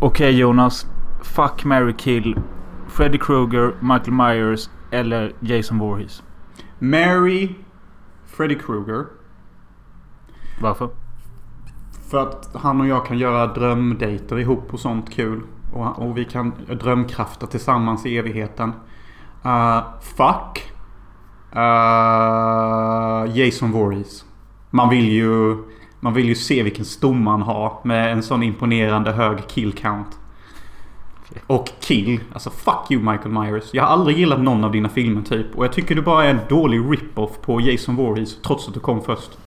Okej Jonas. Fuck, Mary kill. Freddy Krueger, Michael Myers eller Jason Voorhees. Mary Freddy Krueger. Varför? För att han och jag kan göra drömdejter ihop och sånt kul. Och, och vi kan drömkrafta tillsammans i evigheten. Uh, fuck. Uh, Jason Voorhees. Man vill ju... Man vill ju se vilken stomme han har med en sån imponerande hög kill count. Och kill. Alltså fuck you Michael Myers. Jag har aldrig gillat någon av dina filmer typ. Och jag tycker du bara är en dålig rip-off på Jason Voorhees. Trots att du kom först.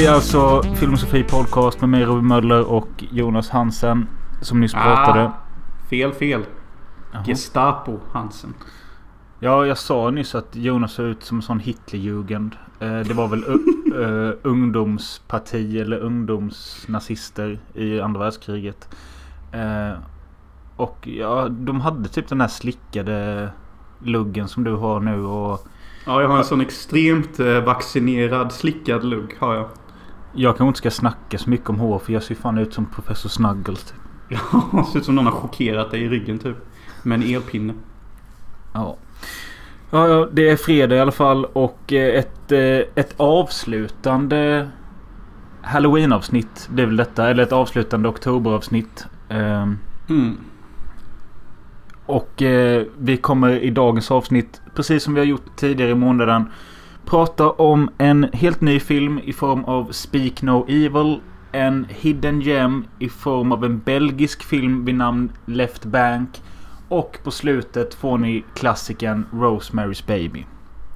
Det är alltså Filosofi Podcast med mig Robin Möller och Jonas Hansen. Som nyss pratade. Ah, fel, fel. Jaha. Gestapo Hansen. Ja, jag sa nyss att Jonas ser ut som en sån Hitlerjugend. Eh, det var väl u- eh, ungdomsparti eller ungdomsnazister i andra världskriget. Eh, och ja, de hade typ den här slickade luggen som du har nu och Ja, jag har en sån extremt vaccinerad slickad lugg har jag. Jag kanske inte ska snacka så mycket om hår för jag ser fan ut som professor Snuggles. Typ. Ja, ser ut som någon har chockerat dig i ryggen typ. Med en elpinne. Ja. Ja, det är fredag i alla fall och eh, ett, eh, ett avslutande Halloween-avsnitt. Är väl detta. Eller ett avslutande oktoberavsnitt. Ehm, Mm. Och eh, vi kommer i dagens avsnitt, precis som vi har gjort tidigare i månaden, prata om en helt ny film i form av Speak No Evil. En hidden gem i form av en belgisk film vid namn Left Bank. Och på slutet får ni klassikern Rosemary's Baby.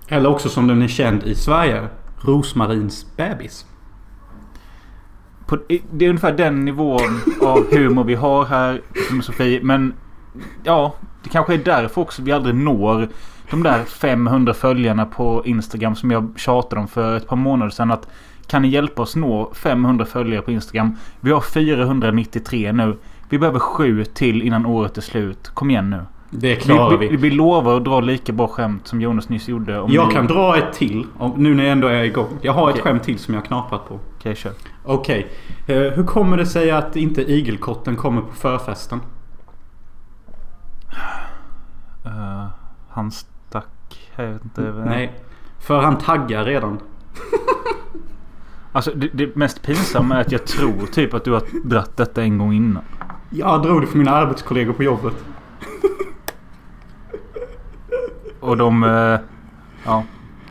Eller också som den är känd i Sverige. Rosmarins bebis. På, det är ungefär den nivån av humor vi har här i Sofie. Men ja, det kanske är därför också vi aldrig når de där 500 följarna på Instagram som jag tjatade om för ett par månader sedan. Att kan ni hjälpa oss nå 500 följare på Instagram? Vi har 493 nu. Vi behöver sju till innan året är slut. Kom igen nu. Det klarar vi, vi, vi. vi lovar att dra lika bra skämt som Jonas nyss gjorde. Om Jag ni- kan dra ett till. om- Nu när jag ändå är igång. Jag har ett Okej. skämt till som jag har knaprat på. Okej, kör. Okej. Eh, hur kommer det sig att inte igelkotten kommer på förfesten? Uh, han stack. Jag vet inte. Nej. För han taggar redan. Alltså det, det mest pinsamma är att jag tror typ att du har dratt detta en gång innan. Jag drog det för mina arbetskollegor på jobbet. Och de... eh, ja.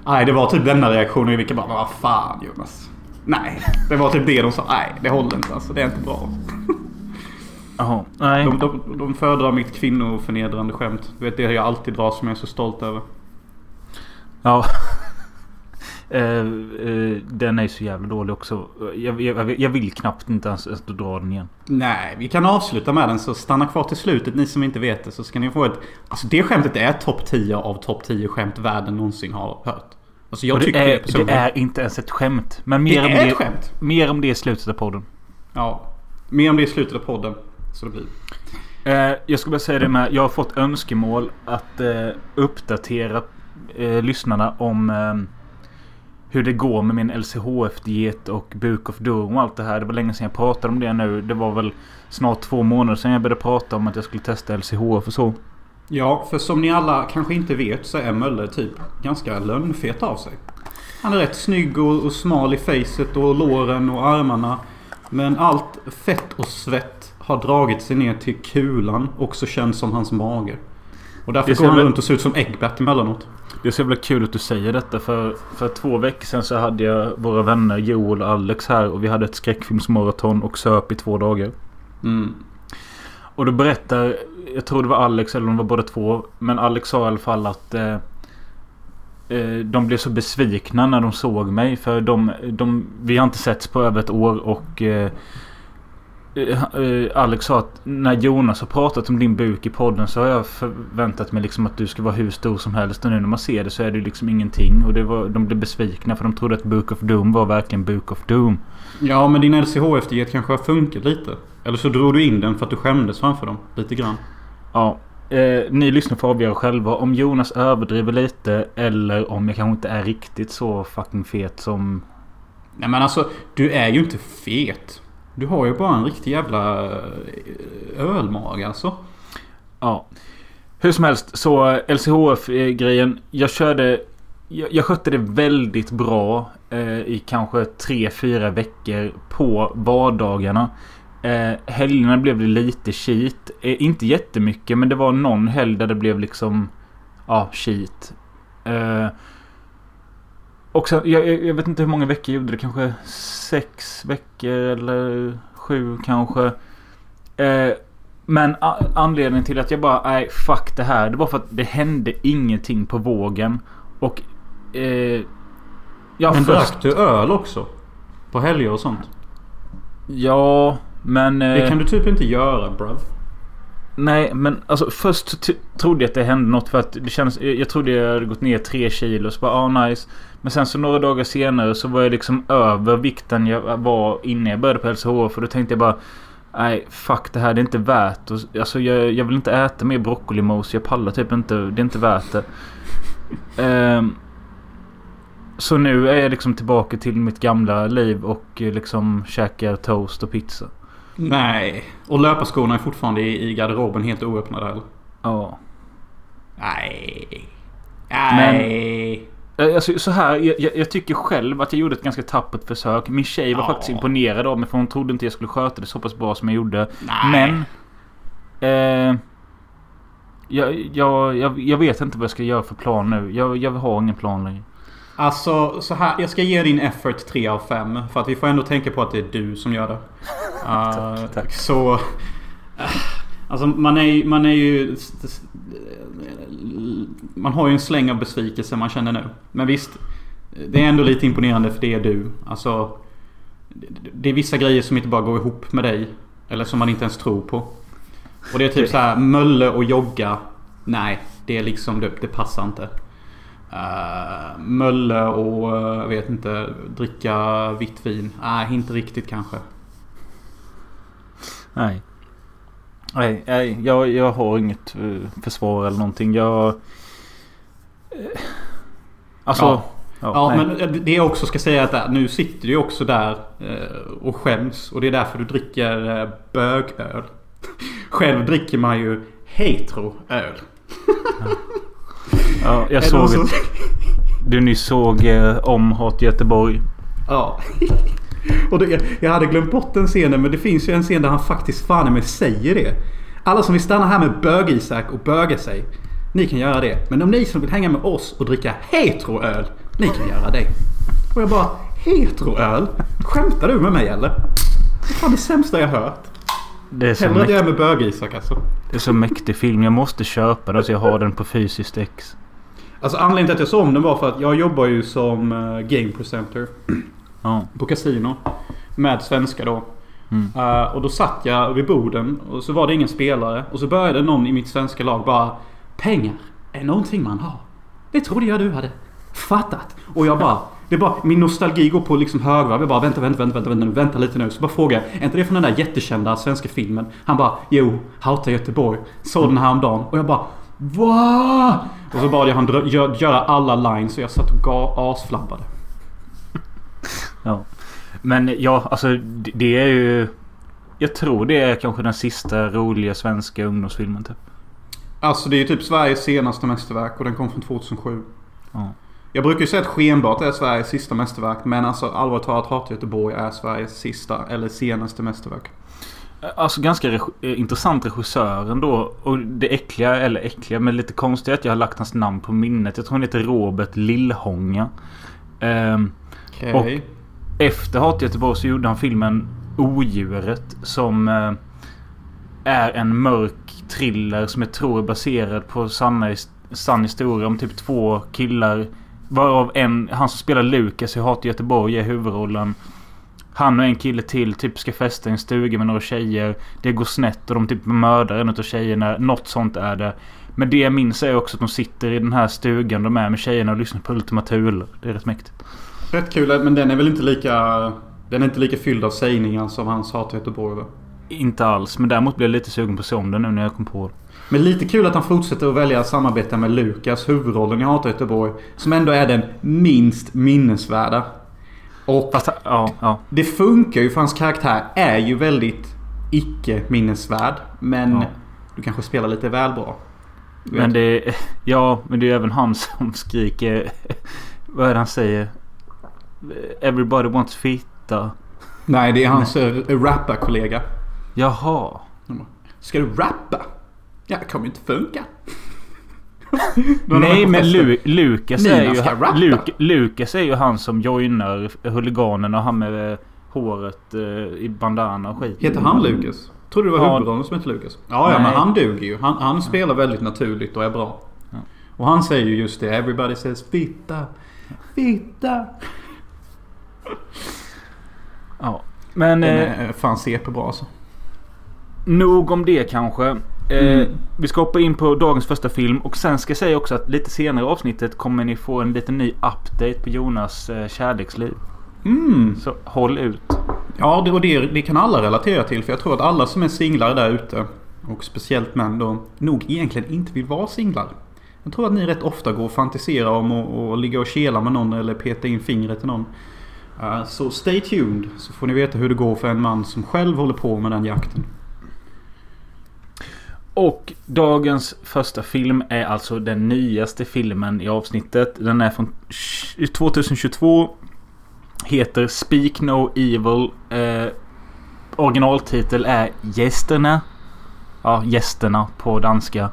Nej, det var typ denna reaktionen. Vilka bara vad fan Jonas. Nej, det var typ det de sa. Nej, det håller inte alltså. Det är inte bra. Jaha. Nej. De, de, de föredrar mitt kvinnoförnedrande skämt. Du vet det jag alltid drar som jag är så stolt över. Ja. Eh, eh, den är så jävla dålig också. Jag, jag, jag vill knappt inte ens ens dra den igen. Nej, vi kan avsluta med den så stanna kvar till slutet ni som inte vet det så ska ni få ett... Alltså det skämtet är topp 10 av topp 10 skämt världen någonsin har hört. Alltså jag Och det, tycker är, det det personligen. är inte ens ett skämt. Men mer Det om är det, ett skämt. Mer om det i slutet av podden. Ja. Mer om det i slutet av podden. Så det blir. Eh, jag ska bara säga det med. Jag har fått önskemål att eh, uppdatera eh, lyssnarna om eh, hur det går med min LCHF-diet och Book of Doom och allt det här. Det var länge sedan jag pratade om det nu. Det var väl snart två månader sedan jag började prata om att jag skulle testa LCHF och så. Ja, för som ni alla kanske inte vet så är Möller typ ganska lönnfet av sig. Han är rätt snygg och, och smal i facet och låren och armarna. Men allt fett och svett har dragit sig ner till kulan, också känd som hans mage. Och därför går han väl- runt och ser ut som Egbert emellanåt. Det är så jävla kul att du säger detta för, för två veckor sedan så hade jag våra vänner Joel och Alex här och vi hade ett skräckfilmsmaraton och söp i två dagar. Mm. Och då berättar, jag tror det var Alex eller om det var båda två. Men Alex sa i alla fall att eh, eh, de blev så besvikna när de såg mig. För de, de, vi har inte setts på över ett år och eh, Alex sa att när Jonas har pratat om din buk i podden så har jag förväntat mig liksom att du ska vara hur stor som helst. Och nu när man ser det så är det liksom ingenting. Och det var, de blev besvikna för de trodde att Book of Doom var verkligen Book of Doom. Ja, men din LCHF-diet kanske har funkat lite. Eller så drog du in den för att du skämdes framför dem. Lite grann. Ja. Eh, ni lyssnar får avgöra själva om Jonas överdriver lite eller om jag kanske inte är riktigt så fucking fet som... Nej men alltså, du är ju inte fet. Du har ju bara en riktig jävla eh, ölmage alltså. Ja. Hur som helst så eh, LCHF-grejen. Jag körde... Jag, jag skötte det väldigt bra eh, i kanske tre fyra veckor på vardagarna. Eh, helgerna blev det lite shit. Eh, inte jättemycket men det var någon helg där det blev liksom... Ja, shit. Eh, och sen, jag, jag vet inte hur många veckor jag gjorde det. Kanske sex veckor eller sju kanske. Eh, men anledningen till att jag bara, nej fuck det här. Det var för att det hände ingenting på vågen. Och... Eh, Men först, drack du öl också? På helger och sånt? Ja, men... Eh, Det kan du typ inte göra bruv. Nej, men alltså först trodde jag att det hände något för att det kändes... Jag trodde jag hade gått ner tre kilo. Så bara, ah nice. Men sen så några dagar senare så var jag liksom över vikten jag var innan jag började på LCHF. För då tänkte jag bara... Nej, fuck det här. Det är inte värt och, Alltså jag, jag vill inte äta mer broccolimos. Jag pallar typ inte. Det är inte värt det. Ehm, så nu är jag liksom tillbaka till mitt gamla liv och eh, liksom käkar toast och pizza. Nej. Och löparskorna är fortfarande i, i garderoben helt oöppnade eller? Ja. Nej. Nej. Eh, Alltså, så här, jag, jag, jag tycker själv att jag gjorde ett ganska tappert försök. Min tjej var Ja. faktiskt imponerad av mig för hon trodde inte jag skulle sköta det så pass bra som jag gjorde. Nej. Men... Eh, jag, jag, jag, jag vet inte vad jag ska göra för plan nu. Jag, jag har ingen plan längre. Alltså så här, jag ska ge din effort 3 av 5. För att vi får ändå tänka på att det är du som gör det. Uh, tack. Så... eh, Alltså man är, man är ju... Man har ju en släng av besvikelse man känner nu. Men visst. Det är ändå lite imponerande för det är du. Alltså... det- Det är vissa grejer som inte bara går ihop med dig. Eller som man inte ens tror på. Och det är typ så här Mölle och jogga. Nej, det är liksom det, det passar inte. Uh, Mölle och jag vet inte dricka vitt vin. Nej, inte riktigt kanske. Nej. Nej, nej jag, jag har inget eh, försvar eller någonting. Jag... Alltså... Ja. Ja, Ja, men det jag också ska säga är att nu sitter du också där och skäms. Och det är därför du dricker bögöl. Själv dricker man ju heteroöl. Ja, jag Är det såg som- att du nyss såg eh, om Hat Göteborg. Ja. Och det, jag, jag hade glömt bort den scenen men det finns ju en scen där han faktiskt fan med säger det. Alla som vill stanna här med bög-Isak och böga sig. Ni kan göra det. Men om ni som vill hänga med oss och dricka heteroöl. Ni kan göra det. Och jag bara heteroöl? Skämtar du med mig eller? Det är fan det sämsta jag hört. Det är så, Hellre det mäkt, med bög-Isak alltså. det är så mäktig film. Jag måste köpa den så jag har den på fysiskt ex. Alltså anledningen till att jag såg om den var för att jag jobbar ju som eh, game presenter Ja. på kasino. Med svenska då. Mm. Eh, och då satt jag vid borden och så var det ingen spelare. Och så började någon i mitt svenska lag bara Pengar är någonting man har. Det trodde jag du hade fattat. Och jag bara det är bara, min nostalgi går på liksom högvarv. Jag bara vänta, vänta, vänta, vänta, vänta, vänta lite nu. Så bara frågar jag, är inte det från den där jättekända svenska filmen? Han bara, jo, Hauta Göteborg. Såg den häromdagen. Och jag bara, va? Och så bad jag han gö- göra alla lines och jag satt och asflabbade. ja. Men ja, alltså det, är ju... Jag tror det är kanske den sista roliga svenska ungdomsfilmen typ. Alltså det är ju typ Sveriges senaste mästerverk och den kom från 2007. Ja. Jag brukar ju säga att Skenbart är Sveriges sista mästerverk. Men alltså allvarligt talat Hata Göteborg är Sveriges sista eller senaste mästerverk. Alltså ganska regi- eh, intressant regissör ändå. Och det äckliga, eller äckliga, men lite konstigt att jag har lagt hans namn på minnet. Jag tror han heter Robert Lillhånga. Ehm, Okej. efter Hat Göteborg så gjorde han filmen Odjuret. Som eh, är en mörk thriller som jag tror är baserad på sanna, sann historia om typ två killar. Varav en, han som spelar Lukas i Hat Göteborg är huvudrollen. Han och en kille till typ ska festa i en stuga med några tjejer. Det går snett och de typ mördar en av tjejerna. Något sånt är det. Men det jag minns är också att de sitter i den här stugan de är med tjejerna och lyssnar på Ultima Thule. Det är rätt mäktigt. Rätt kul, men den är väl inte lika... Den är inte lika fylld av sägningar som hans hat till Göteborg va? Inte alls. Men däremot blir jag lite sugen på att se om den nu när jag kom på det. Men lite kul att han fortsätter att välja att samarbeta med Lukas, huvudrollen i Hata Göteborg. Som ändå är den minst minnesvärda. Och Fast, ja, ja. det funkar ju för hans karaktär är ju väldigt icke minnesvärd. Men Ja. du kanske spelar lite väl bra. Men det... Ja, men det är även han som skriker... Vad är det han säger? Everybody wants fitta. Nej, det är hans rapparkollega. Jaha. Ska du rappa? Ja, det kommer ju inte funka. Nej men Lu Lukas är ju... Luk Lukas är ju han som joinar huliganerna. Han med eh, håret eh, i bandana och skit. Heter han Lukas? Tror du det var Ja. huvudrollen som hette Lukas? Ja, ja, men han duger ju. Han, han spelar väldigt naturligt och är bra. Ja. Och han säger ju just det. Everybody says fitta. Fitta. Ja. Men Den eh, är fan CP-bra alltså. nog om det kanske. Eh, Mm. Vi ska hoppa in på dagens första film. Och sen ska jag säga också att lite senare i avsnittet kommer ni få en liten ny update på Jonas eh, kärleksliv. Mm. Så håll ut. Ja, det, och det, det kan alla relatera till. För jag tror att alla som är singlar där ute. Och speciellt män då. Nog egentligen inte vill vara singlar. Jag tror att ni rätt ofta går och fantiserar om att och ligga och kela med någon eller peta in fingret i någon. Eh, Så stay tuned. Så får ni veta hur det går för en man som själv håller på med den jakten. Och dagens första film är alltså den nyaste filmen i avsnittet. Den är från 2022. Heter Speak No Evil. Eh, originaltitel är Gästerna. Ja, Gästerna på danska.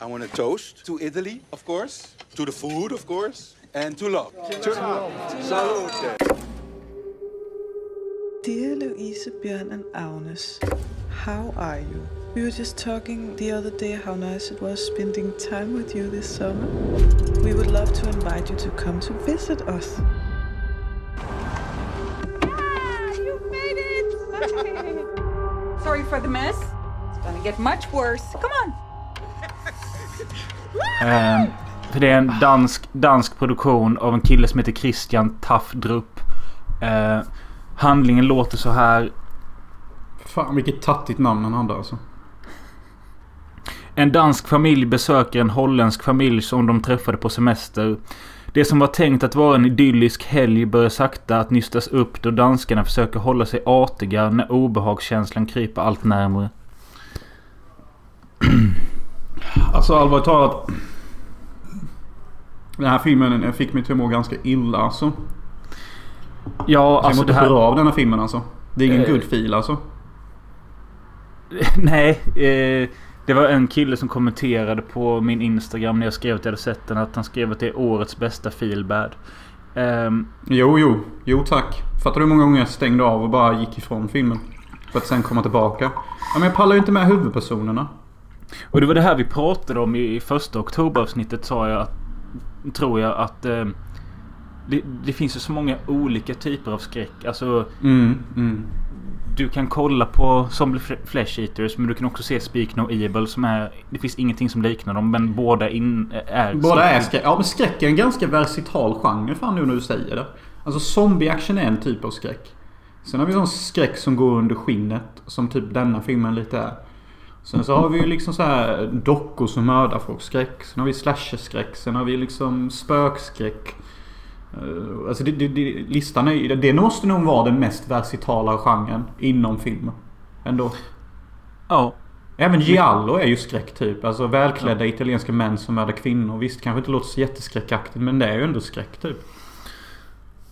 I want a toast to Italy, of course, to the food, of course, and to love. To love. Salute. Dear Louise, Björn, and Agnes, how are you? We were just talking the other day how nice it was spending time with you this summer. We would love to invite you to come to visit us. Ah, you made it! Sorry for the mess. It's gonna get much worse. Come on. För det är en dansk, dansk produktion av en kille som heter Christian Taffdrup. Eh, handlingen låter så här. Fan vilket tattigt namn han hade alltså. En dansk familj besöker en holländsk familj som de träffade på semester. Det som var tänkt att vara en idyllisk helg börjar sakta att nystas upp då danskarna försöker hålla sig artiga när obehagskänslan kryper allt närmare. Alltså allvarligt talat. Den här filmen fick mig till att må ganska illa alltså. Ja, Jag mår alltså det här... bra av den här filmen alltså. Det är ingen Eh. good feel alltså. Nej, eh, det var en kille som kommenterade på min Instagram när jag skrev att jag hade sett den. Att han skrev att det är årets bästa feelbad. Ehm, Jo, jo. Jo tack. Fattar du hur många gånger jag stängde av och bara gick ifrån filmen? För att sen komma tillbaka. Ja, men jag pallar ju inte med huvudpersonerna. Och det var det här vi pratade om i första oktoberavsnittet sa jag att... Tror jag att... Eh, det, det finns ju så många olika typer av skräck. Alltså Mm, mm. Du kan kolla på Zombie Fle- Flesh Eaters men du kan också se Speak No Evil som är... Det finns ingenting som liknar dem men båda in, är... Båda är skräck. Ja men skräck är en ganska versital genre fan nu när du säger det. Alltså zombie action är en typ av skräck. Sen har vi sån skräck som går under skinnet. Som typ denna filmen lite är. Sen så har vi ju liksom så här dockor som mördar folk. Skräck. Sen har vi slasherskräck. Sen har vi liksom spökskräck. Eh, Alltså det, det, det, listan är Det måste nog vara den mest versitala genren inom filmen. Ändå. Ja. Även Giallo är ju skräck typ. Alltså välklädda italienska män som mördar kvinnor. Visst kanske inte låter så jätteskräckaktigt men det är ju ändå skräck typ.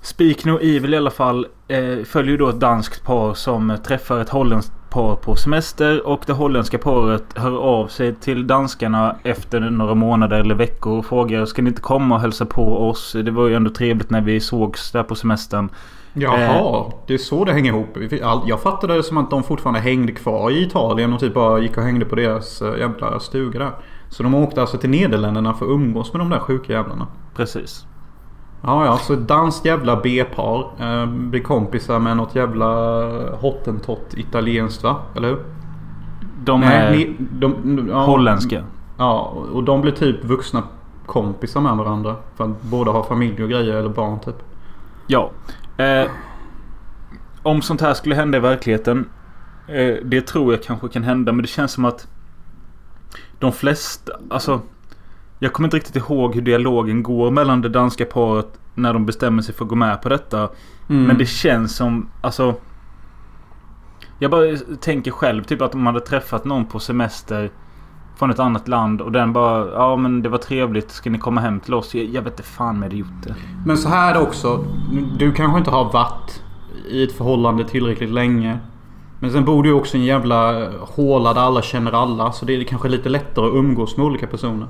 Speak No Evil i alla fall eh, följer ju då ett danskt par som träffar ett holländskt par på semester. Och det holländska paret hör av sig till danskarna efter några månader eller veckor och frågar Ska ni inte komma och hälsa på oss? Det var ju ändå trevligt när vi sågs där på semestern. Jaha, det är så det hänger ihop. Jag fattade det som att de fortfarande hängde kvar i Italien och typ bara gick och hängde på deras eh, jävla stuga där. Så de åkte alltså till Nederländerna för att umgås med de där sjuka jävlarna. Precis. Ja, ja. Så danskt jävla B-par eh, blir kompisar med något jävla hottentott italienskt va? Eller hur? De är ni- de, ja, holländska. Ja, och de blir typ vuxna kompisar med varandra. För att båda har familj och grejer eller barn typ. Ja. Eh, om sånt här skulle hända i verkligheten. Eh, det tror jag kanske kan hända. Men det känns som att de flesta, alltså. Jag kommer inte riktigt ihåg hur dialogen går mellan det danska paret när de bestämmer sig för att gå med på detta. Mm. Men det känns som, alltså. Jag bara tänker själv typ att om man hade träffat någon på semester från ett annat land och den bara Ja men det var trevligt. Ska ni komma hem till oss? Jag, jag vet inte fan med det gjort det. Men så här också. Du kanske inte har varit i ett förhållande tillräckligt länge. Men sen bor du ju också i en jävla håla där alla känner alla. Så det är kanske lite lättare att umgås med olika personer.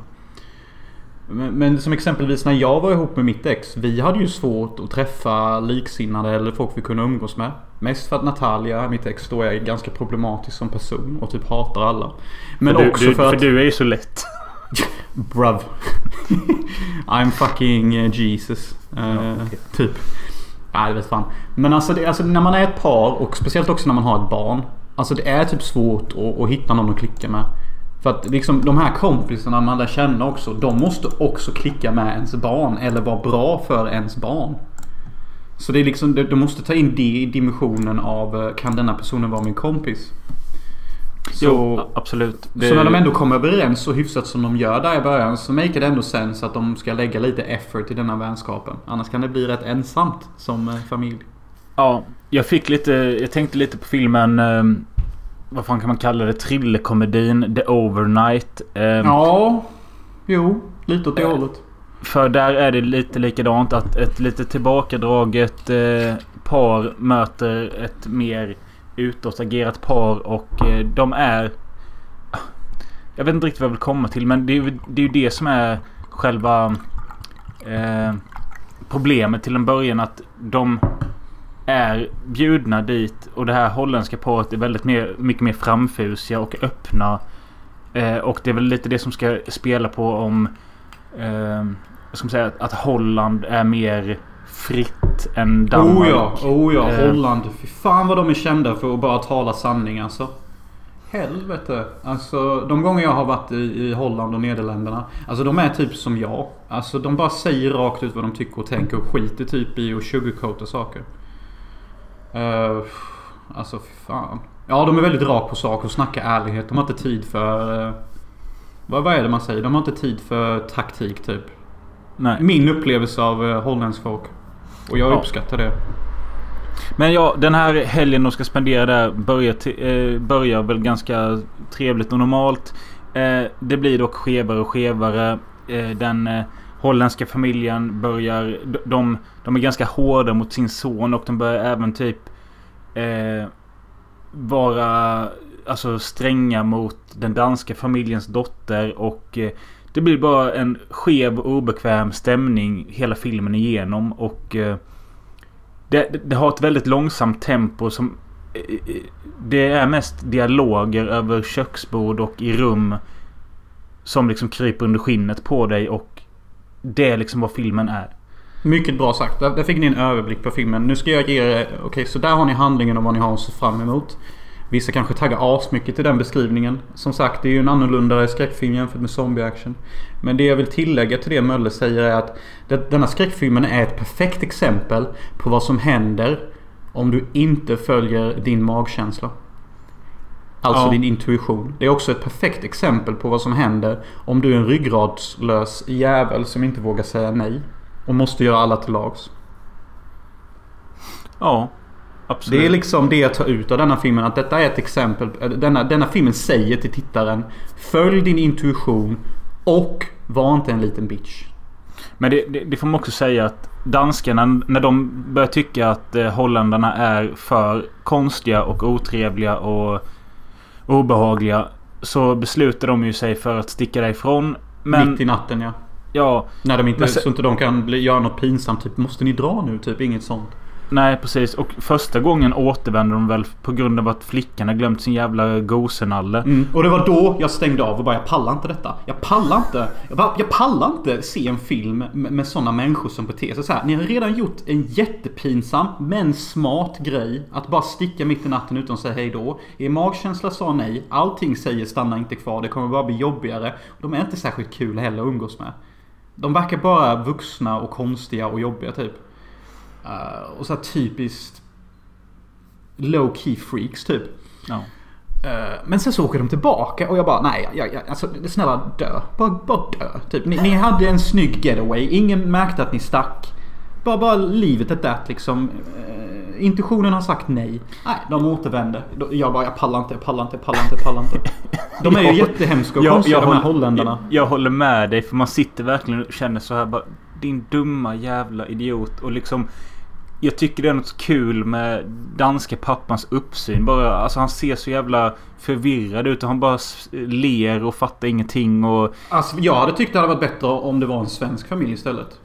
Men, men som exempelvis när jag var ihop med mitt ex. Vi hade ju svårt att träffa liksinnade eller folk vi kunde umgås med. Mest för att Natalia, mitt ex, då är ganska problematisk som person och typ hatar alla. Men för också du, du, för att... För du är ju så lätt. Bruv. I'm fucking eh, Jesus. Eh, Typ. Nej, det vet fan. Men alltså, det, alltså när man är ett par och speciellt också när man har ett barn. Alltså det är typ svårt att, att hitta någon att klicka med. För att liksom de här kompisarna man lär känna också. De måste också klicka med ens barn. Eller vara bra för ens barn. Så det är liksom, du måste ta in det i dimensionen av eh, kan denna personen vara min kompis? Så, Jo, absolut. Det, så när de ändå kommer överens så hyfsat som de gör där i början så make det ändå sense att de ska lägga lite effort i denna vänskapen. Annars kan det bli rätt ensamt som eh, familj. Ja, jag fick lite... Jag tänkte lite på filmen... Eh, vad fan kan man kalla det? Thrillerkomedin The Overnight. Eh, Ja, jo, lite åt det Eh, hållet. För där är det lite likadant att ett lite tillbakadraget eh, par möter ett mer utåtagerat par och eh, de är... Jag vet inte riktigt vad jag vill komma till men det är, ju- det är det som är själva eh, problemet till en början att de är bjudna dit och det här holländska paret är väldigt mer, mycket mer framfusiga och öppna. Eh, och det är väl lite det som ska spela på om eh, vad ska säga, att Holland är mer fritt än Danmark. Oh ja, oh ja, Eh. Holland. Fy fan vad de är kända för att bara tala sanning alltså. Helvete. Alltså de gånger jag har varit i, i Holland och Nederländerna. Alltså de är typ som jag. Alltså de bara säger rakt ut vad de tycker och tänker och skiter typ i och sugarcoata saker. Uh, alltså fy fan. Ja de är väldigt rak på sak och snackar ärlighet. De har inte tid för... eh, vad, vad är det man säger? De har inte tid för taktik typ. Nej. Min upplevelse av uh, holländsk folk. Och jag Ja. uppskattar det. Men ja, den här helgen de ska spendera där börjar, eh, börjar väl ganska trevligt och normalt. Eh, det blir dock skevare och skevare. Eh, den holländska familjen börjar... de- de, är ganska hårda mot sin son och de börjar även typ eh, vara alltså stränga mot den danska familjens dotter och eh, det blir bara en skev och obekväm stämning hela filmen igenom och eh, det, det, har ett väldigt långsamt tempo som... Eh, eh, Det är mest dialoger över köksbord och i rum. Som liksom kryper under skinnet på dig och... Det är liksom vad filmen är. Mycket bra sagt. Där, där fick ni en överblick på filmen. Nu ska jag ge er... Okej, så där har ni handlingen och vad ni har att se fram emot. Vissa kanske taggar asmycket till den beskrivningen. Som sagt, det är ju en annorlunda skräckfilm jämfört med zombie action. Men det jag vill tillägga till det Mölle säger är att det, denna skräckfilmen är ett perfekt exempel på vad som händer om du inte följer din magkänsla. Alltså Ja. din intuition. Det är också ett perfekt exempel på vad som händer om du är en ryggradslös jävel som inte vågar säga nej. Och måste göra alla till lags. Ja. Absolut. Det är liksom det jag tar ut av denna filmen. Att detta är ett exempel. äh, Denna, denna filmen säger till tittaren. Följ din intuition. Och var inte en liten bitch. Men det, det, det får man också säga att danskarna när de börjar tycka att eh, holländarna är för konstiga och otrevliga och obehagliga. Så beslutar de ju sig för att sticka därifrån. Men Mitt i natten ja. Ja, När de inte, sen- så inte de kan bli, göra något pinsamt. Typ måste ni dra nu? Typ inget sånt. Nej, precis. Och första gången återvänder de väl på grund av att flickan har glömt sin jävla gosenalle. Mm. Och det var då jag stängde av och bara jag pallar inte detta. Jag pallar inte. Jag, bara, jag pallar inte se en film med, med sådana människor som beter sig så här. Ni har redan gjort en jättepinsam men smart grej. Att bara sticka mitt i natten utan att säga hej då. Er magkänsla sa nej. Allting säger stanna inte kvar. Det kommer bara bli jobbigare. De är inte särskilt kul heller att umgås med. De verkar bara vuxna och konstiga och jobbiga typ. Uh, och så här typiskt low key freaks typ. Ja. Uh, men sen så åker de tillbaka och jag bara nej, jag, jag, alltså snälla dö. Bara, bara dö. Typ. Ni, ni hade en snygg getaway. Ingen märkte att ni stack. Bara, bara livet är that liksom. Uh, intuitionen har sagt nej. Nej, de återvände. Jag bara, jag pallar inte, jag pallar inte, jag pallar inte, jag pallar inte. De är ju jättehemska och Jag, konstiga jag, de här håller, holländarna. jag, jag håller med dig för man sitter verkligen och känner så här bara Din dumma jävla idiot och liksom Jag tycker det är något kul med danska pappans uppsyn. Bara, alltså han ser så jävla förvirrad ut och han bara ler och fattar ingenting och Alltså jag hade tyckt det hade varit bättre om det var en svensk familj istället.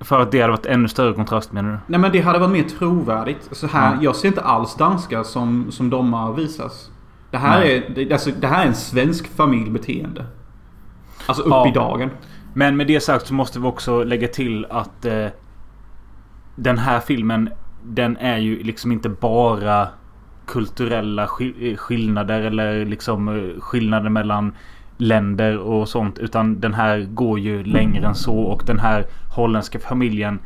För att det hade varit ännu större kontrast menar du? Nej men det hade varit mer trovärdigt. Så här, Ja. Jag ser inte alls danska som, som de har visas. Det här, Nej. är, det, alltså, det här är en svensk familjbeteende. Alltså upp Ja. i dagen. Men med det sagt så måste vi också lägga till att eh, Den här filmen Den är ju liksom inte bara Kulturella skill- eh, skillnader eller liksom eh, skillnader mellan Länder och sånt. Utan den här går ju längre än så. Och den här holländska familjen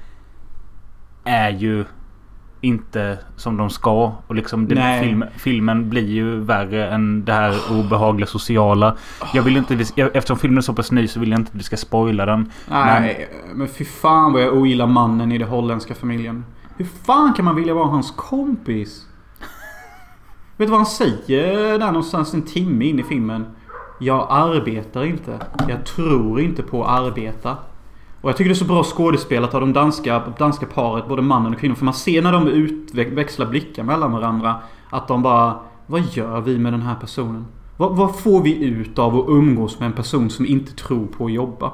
Är ju inte som de ska. Och liksom den Nej. film, filmen blir ju värre än det här obehagliga sociala. Jag vill inte, eftersom filmen är så pass ny så vill jag inte att vi ska spoila den. Nej, men fy fan vad jag ogillar mannen i den holländska familjen. Hur fan kan man vilja vara hans kompis? Vet du vad han säger där någonstans en timme in i filmen? Jag arbetar inte. Jag tror inte på att arbeta. Och jag tycker det är så bra skådespelat av de danska, danska paret, både mannen och kvinnan. För man ser när de utväxlar blickar mellan varandra. Att de bara... Vad gör vi med den här personen? Vad, vad får vi ut av att umgås med en person som inte tror på att jobba?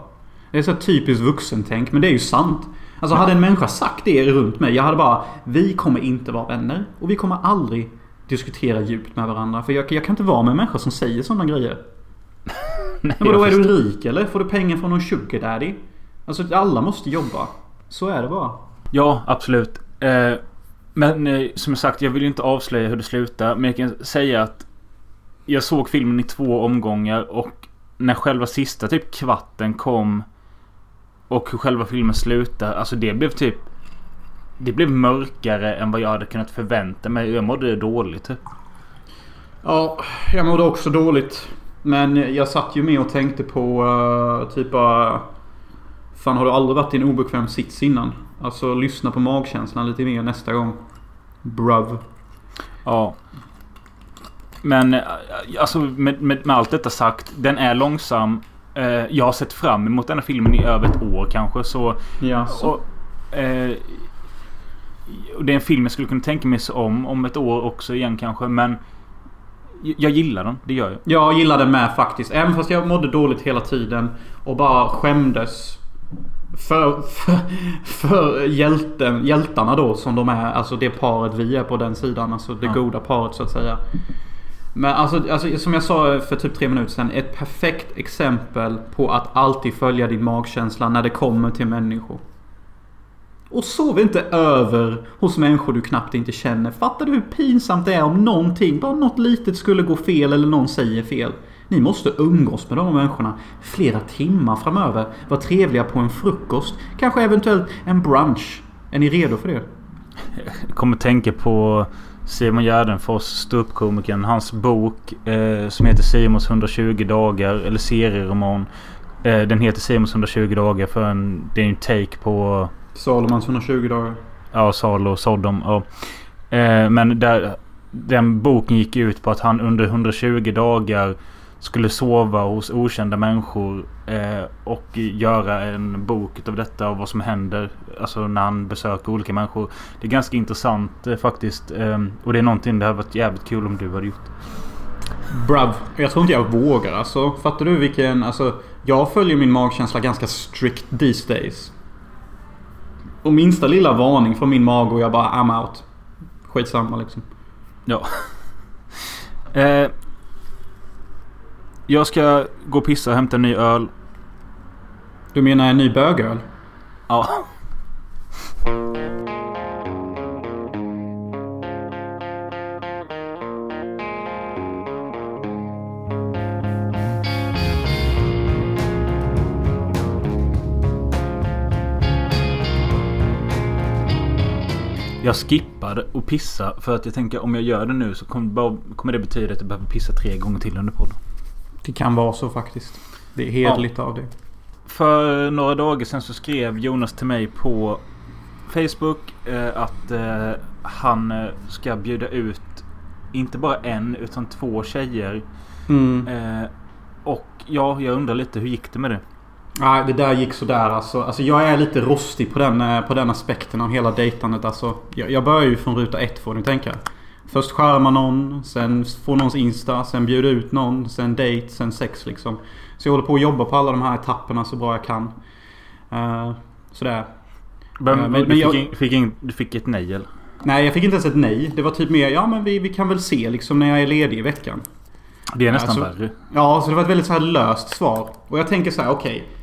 Det är så typiskt vuxentänk, men det är ju sant. Alltså hade en människa sagt det runt mig, jag hade bara... Vi kommer inte vara vänner. Och vi kommer aldrig diskutera djupt med varandra. För jag, jag kan inte vara med en människa som säger sådana grejer. Nej, Men jag är du rik eller? Får du pengar från någon sugar daddy? Alltså alla måste jobba. Så är det bara. Ja, absolut. Eh, men eh, som sagt, jag vill ju inte avslöja hur det slutar. Men jag kan säga att jag såg filmen i två omgångar och när själva sista typ kvarten kom och hur själva filmen slutar. Alltså det blev typ det blev mörkare än vad jag hade kunnat förvänta mig. Jag mådde dåligt. Typ. Ja, jag mådde också dåligt. Men jag satt ju med och tänkte på uh, typ bara... Fan har du aldrig varit i en obekväm sits innan? Alltså lyssna på magkänslan lite mer nästa gång. Bruv. Ja. Men eh, alltså med, med, med allt detta sagt. Den är långsam. Eh, jag har sett fram emot den här filmen i över ett år kanske. Så Ja. Och, eh, och det är en film jag skulle kunna tänka mig om om ett år också igen kanske. Men jag gillar den. Det gör jag. Jag gillar den med faktiskt. Även fast jag mådde dåligt hela tiden. Och bara skämdes. För, för, för hjälten, hjältarna då som de är. Alltså det paret vi är på den sidan. Alltså det Ja. goda paret så att säga. Men alltså, alltså som jag sa för typ tre minuter sedan. Ett perfekt exempel på att alltid följa din magkänsla när det kommer till människor. Och sov inte över hos människor du knappt inte känner. Fattar du hur pinsamt det är om någonting, bara något litet skulle gå fel eller någon säger fel? Ni måste umgås med de människorna flera timmar framöver. Var trevliga på en frukost. Kanske eventuellt en brunch. Är ni redo för det? Jag kommer tänka på Simon Gärdenfors, ståuppkomikern. Hans bok eh, som heter Simons 120 dagar. Eller serieroman. Eh, den heter Simons 120 dagar för en, det är en take på Salomans 120 dagar. Ja, Sal och Sodom. Ja. Eh, men där, den boken gick ut på att han under 120 dagar skulle sova hos okända människor eh, och göra en bok av detta och vad som händer. Alltså när han besöker olika människor. Det är ganska intressant eh, faktiskt. Eh, och det är någonting det hade varit jävligt kul om du hade gjort. Bruv, jag tror inte jag vågar alltså. Fattar du vilken... Alltså, jag följer min magkänsla ganska strict these days. Och minsta lilla varning från min mage och jag bara I'm out. Skitsamma liksom. Ja. Eh, jag ska gå och pissa och hämta en ny öl. Du menar en ny bögöl? Ja. Jag skippade att pissa för att jag tänker om jag gör det nu så kommer, det betyda att jag behöver pissa tre gånger till under podden. Det kan vara så faktiskt. Det är hederligt av dig. För några dagar sedan så skrev Jonas till mig på Facebook eh, att eh, han eh, ska bjuda ut inte bara en utan två tjejer. Mm. Eh, och ja, jag undrar lite hur gick det med det? Nej, det där gick sådär alltså. alltså. Jag är lite rostig på den, eh, på den aspekten av hela dejtandet. Alltså, jag, jag börjar ju från ruta ett får ni tänka. Först skärma någon, sen få någons Insta, sen bjuda ut någon, sen date, sen sex liksom. Så jag håller på att jobba på alla de här etapperna så bra jag kan. Uh, sådär. Men, men- men, men du, jag- fick in, fick in, du fick ett nej eller? Nej, jag fick inte ens ett nej. Det var typ mer, ja men vi, vi kan väl se liksom när jag är ledig i veckan. Det är nästan Alltså- värre. Ja, så det var ett väldigt så här löst svar. Och jag tänker så här, okej. Eh,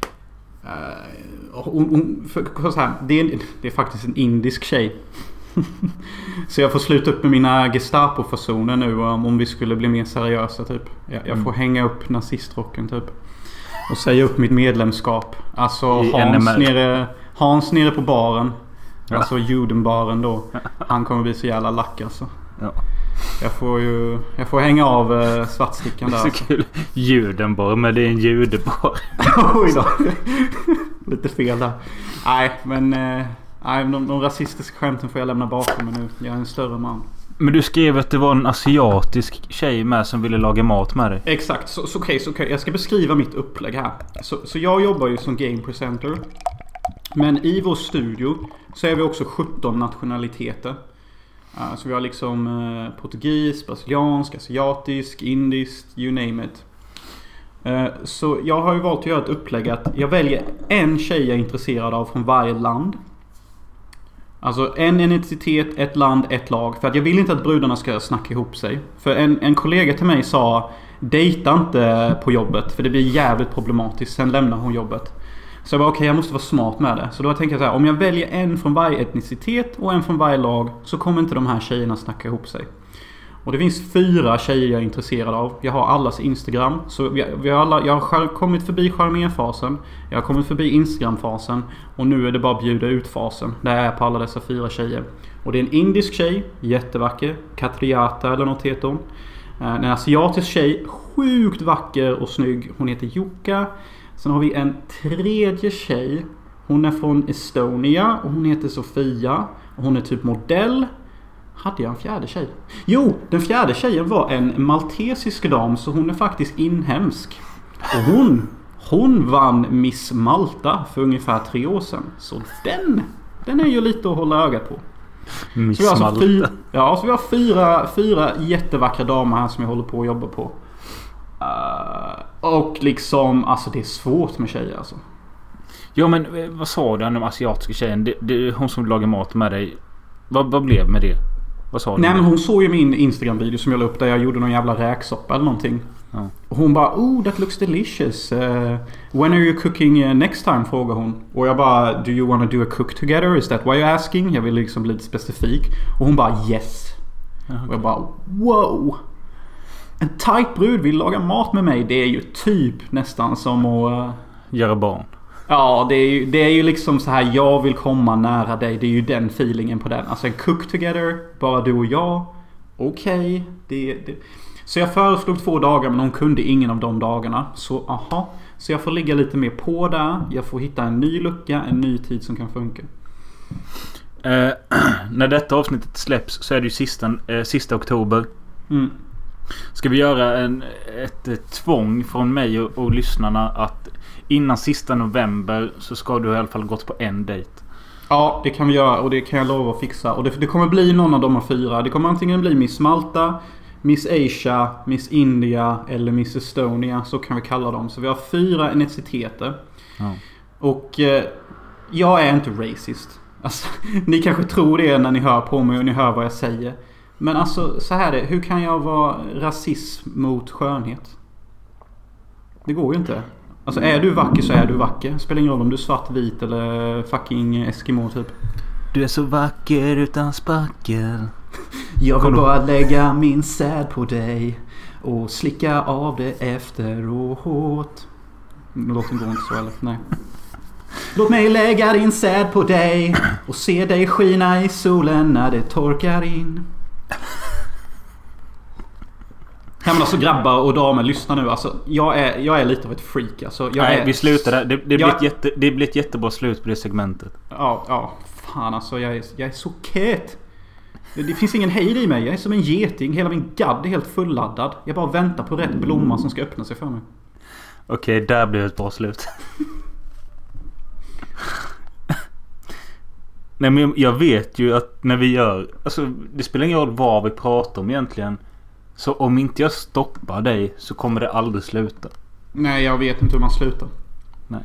hon- hon- för, för så här, det, är, det är faktiskt en indisk tjej. så jag får sluta upp med mina Gestapo-fasoner nu om, om vi skulle bli mer seriösa typ. Jag, jag får hänga upp nazistrocken typ. Och säga upp mitt medlemskap. Alltså I Hans NMR. nere, Hans nere på baren. Ja. Alltså judenbaren då. Han kommer bli så jävla lack alltså. Ja. Jag får ju... Jag får hänga av eh, svartstickan Det där. är så kul. Judenbar, men det är en judebar. Oj då. Lite fel där. Nej, men... Eh, nej, de, de rasistiska skämten får jag lämna bakom mig nu. Jag är en större man. Men du skrev att det var en asiatisk tjej med som ville laga mat med dig. Exakt. Så, så, okej, så okej, jag ska beskriva mitt upplägg här. Så, så jag jobbar ju som game presenter. Men i vår studio så är vi också 17 nationaliteter. Så vi har liksom eh, portugis, brasiliansk, asiatisk, indiskt, you name it. Eh, så jag har ju valt att göra ett upplägg att jag väljer en tjej jag är intresserad av från varje land. Alltså en identitet, ett land, ett lag. För att jag vill inte att brudarna ska snacka ihop sig. För en, en kollega till mig sa Dejta inte på jobbet för det blir jävligt problematiskt. Sen lämnar hon jobbet. Så jag bara okej, jag måste vara smart med det. Så då tänker jag så här, om jag väljer en från varje etnicitet och en från varje lag så kommer inte de här tjejerna snacka ihop sig. Och det finns fyra tjejer jag är intresserad av. Jag har allas Instagram. Så vi, vi har alla, jag har själv kommit förbi charmerfasen. Jag har kommit förbi Instagram-fasen. Och nu är det bara bjuda ut-fasen. Där jag är på alla dessa fyra tjejer. Och det är en indisk tjej. Jättevacker. Katriata eller något heter hon. Eh, en asiatisk tjej. Sjukt vacker och snygg. Hon heter Jukka. Sen har vi en tredje tjej. Hon är från Estonia och hon heter Sofia. Och hon är typ modell. Hade jag en fjärde tjej? Jo, den fjärde tjejen var en maltesisk dam så hon är faktiskt inhemsk. Och hon, hon vann Miss Malta för ungefär tre år sedan. Så den, den är ju lite att hålla ögat på. Så Miss vi har, alltså Malta. fyra, ja, så vi har fyra, fyra jättevackra damer här som jag håller på att jobba på. Eh, och liksom, alltså det är svårt med tjejer alltså. Ja men eh, vad sa du om den asiatiska tjejen? Det, det hon som lagar mat med dig. Vad, vad blev med det? Vad sa du? Nej men hon såg ju min Instagram-video som jag la upp där jag gjorde någon jävla räksoppa eller någonting. Ja. Och hon bara Oh that looks delicious. Uh, when are you cooking uh, next time? Frågar hon. Och jag bara Do you wanna do a cook together? Is that why you're asking? Jag vill liksom bli lite specifik. Och hon bara Yes. Och jag bara Wow. En tight brud vill laga mat med mig. Det är ju typ nästan som att... Uh, Göra barn. Ja, det är, ju, det är ju liksom så här. Jag vill komma nära dig. Det är ju den feelingen på den. Alltså en cook together. Bara du och jag. Okej. det, det. Så jag föreslog två dagar men hon kunde ingen av de dagarna. Så aha. Så jag får ligga lite mer på där. Jag får hitta en ny lucka. En ny tid som kan funka. Eh, när detta avsnittet släpps så är det ju sista, eh, sista oktober. Mm. Ska vi göra en, ett, ett tvång från mig och, och lyssnarna att innan sista november så ska du i alla fall gått på en dejt. Ja, det kan vi göra och det kan jag lova att fixa. Och det, det kommer bli någon av de här fyra. Det kommer antingen bli Miss Malta, Miss Asia, Miss India eller Miss Estonia. Så kan vi kalla dem. Så vi har fyra etniciteter. Ja. Och eh, jag är inte racist. Alltså, ni kanske tror det när ni hör på mig och ni hör vad jag säger. Men alltså så här är det. Hur kan jag vara rasism mot skönhet? Det går ju inte. Alltså är du vacker så är du vacker. Spelar ingen roll om du är svart, vit eller fucking Eskimo typ. Du är så vacker utan spackel. Jag vill bara lägga min säd på dig. Och slicka av det efteråt. Låten går inte så eller? Nej. Låt mig lägga din säd på dig och se dig skina i solen när det torkar in. Ja men alltså grabbar och damer, lyssna nu. Alltså, jag, är, jag är lite av ett freak. Alltså, Nej, är, vi slutar där. Det, det, blir Jag- ett jätte, det blir ett jättebra slut på det segmentet. Ja, ja. Fan alltså, jag är, jag är så kät. Det, det finns ingen hejd i mig. Jag är som en geting. Hela min gadd är helt fulladdad. Jag bara väntar på rätt blomma som ska öppna sig för mig. Okej, där blir det ett bra slut. Nej men jag vet ju att när vi gör... Alltså det spelar ingen roll vad vi pratar om egentligen. Så om inte jag stoppar dig så kommer det aldrig sluta. Nej, jag vet inte hur man slutar. Nej.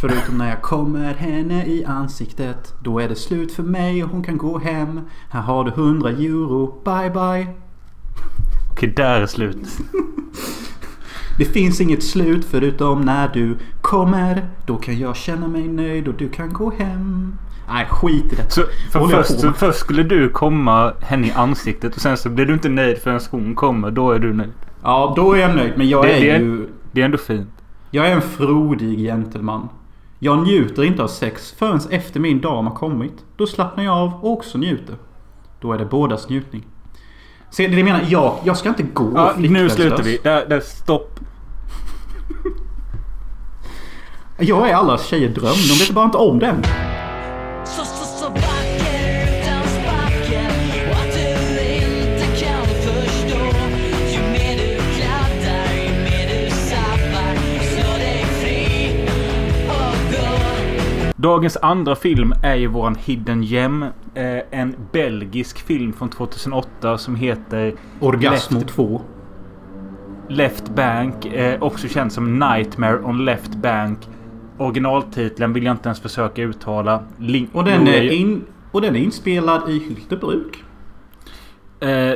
Förutom när jag kommer henne i ansiktet. Då är det slut för mig och hon kan gå hem. Här har du 100 euro. Bye bye. Okej, där är slut. Det finns inget slut förutom när du kommer. Då kan jag känna mig nöjd och du kan gå hem. Nej, skit i det. Så för först, så först skulle du komma henne i ansiktet och sen så blir du inte nöjd förrän hon kommer. Då är du nöjd. Ja, då är jag nöjd. Men jag Det- är det är- ju... Det är ändå fint. Jag är en frodig gentleman. Jag njuter inte av sex förrän efter min dam har kommit. Då slappnar jag av och också njuter. Då är det bådas njutning. Se, det jag menar, jag, jag ska inte gå Ja, nu slutar vi. Där, där, stopp. Jag är alla tjejer dröm. De vet bara inte om den. Dagens andra film är ju våran Hidden Gem. Eh, en belgisk film från 2008 som heter Orgasmo Left- 2. Left Bank. Eh, också känd som Nightmare on Left Bank. Originaltiteln vill jag inte ens försöka uttala. Link- Och den, är in, och den är inspelad i Hyltebruk. Eh,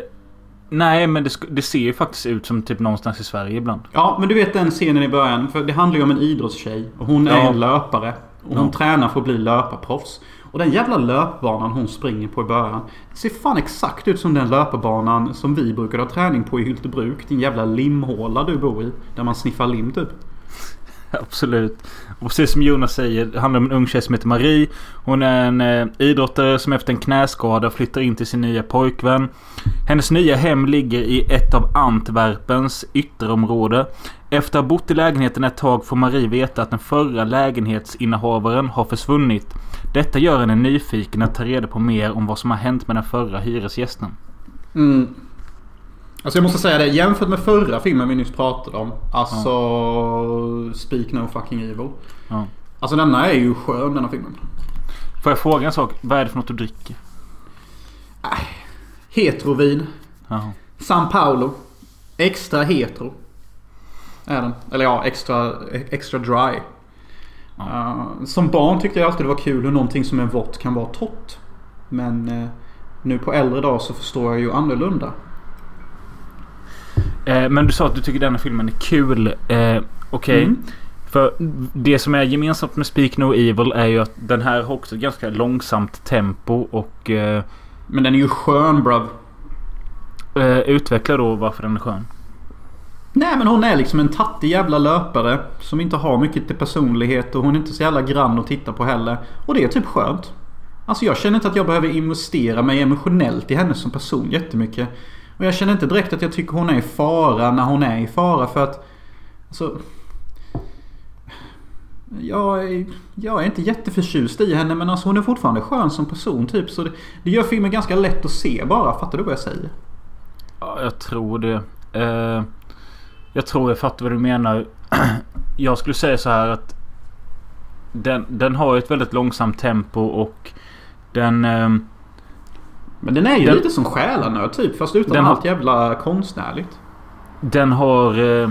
nej, men det, det ser ju faktiskt ut som typ någonstans i Sverige ibland. Ja, men du vet den scenen i början. För det handlar ju om en idrottstjej. Och hon är Ja. en löpare. Och hon Ja. tränar för att bli löparproffs. Och den jävla löpbanan hon springer på i början. Ser fan exakt ut som den löparbanan som vi brukar ha träning på i Hyltebruk. Din jävla limhåla du bor i. Där man sniffar lim typ. Absolut. Och precis som Jonas säger, det handlar om en ung tjej som heter Marie. Hon är en eh, idrottare som efter en knäskada flyttar in till sin nya pojkvän. Hennes nya hem ligger i ett av Antwerpens ytterområde. Efter att ha bott i lägenheten ett tag får Marie veta att den förra lägenhetsinnehavaren har försvunnit. Detta gör henne nyfiken att ta reda på mer om vad som har hänt med den förra hyresgästen. Mm. Alltså jag måste säga det. Jämfört med förra filmen vi nyss pratade om. Alltså... Speak No Fucking Evil. Ja. Alltså denna är ju skön denna filmen. Får jag fråga en sak? Vad är det för något du dricker? Hetrovin. Jaha. San Paulo. Extra hetero. Är den. Eller ja, extra, extra dry. Uh, som barn tyckte jag alltid det var kul hur någonting som är vått kan vara torrt. Men eh, nu på äldre dag så förstår jag ju annorlunda. Eh, men du sa att du tycker denna filmen är kul. Eh, Okej. Mm. För det som är gemensamt med Speak No Evil är ju att den här har också ett ganska långsamt tempo och eh, Men den är ju skön bruv. eh, utveckla då varför den är skön. Nej men hon är liksom en tattig jävla löpare. Som inte har mycket till personlighet och hon är inte så jävla grann att titta på heller. Och det är typ skönt. Alltså jag känner inte att jag behöver investera mig emotionellt i henne som person jättemycket. Och jag känner inte direkt att jag tycker hon är i fara när hon är i fara för att... Alltså... Jag är, jag är inte jätteförtjust i henne men alltså hon är fortfarande skön som person typ. Så det, det gör filmen ganska lätt att se bara. Fattar du vad jag säger? Ja, jag tror det. Eh, jag tror jag fattar vad du menar. jag skulle säga så här att den, den har ett väldigt långsamt tempo och den... Eh, men den är ju Den- lite som själanöd typ. Fast utan Den har- allt jävla konstnärligt. Den har... Eh,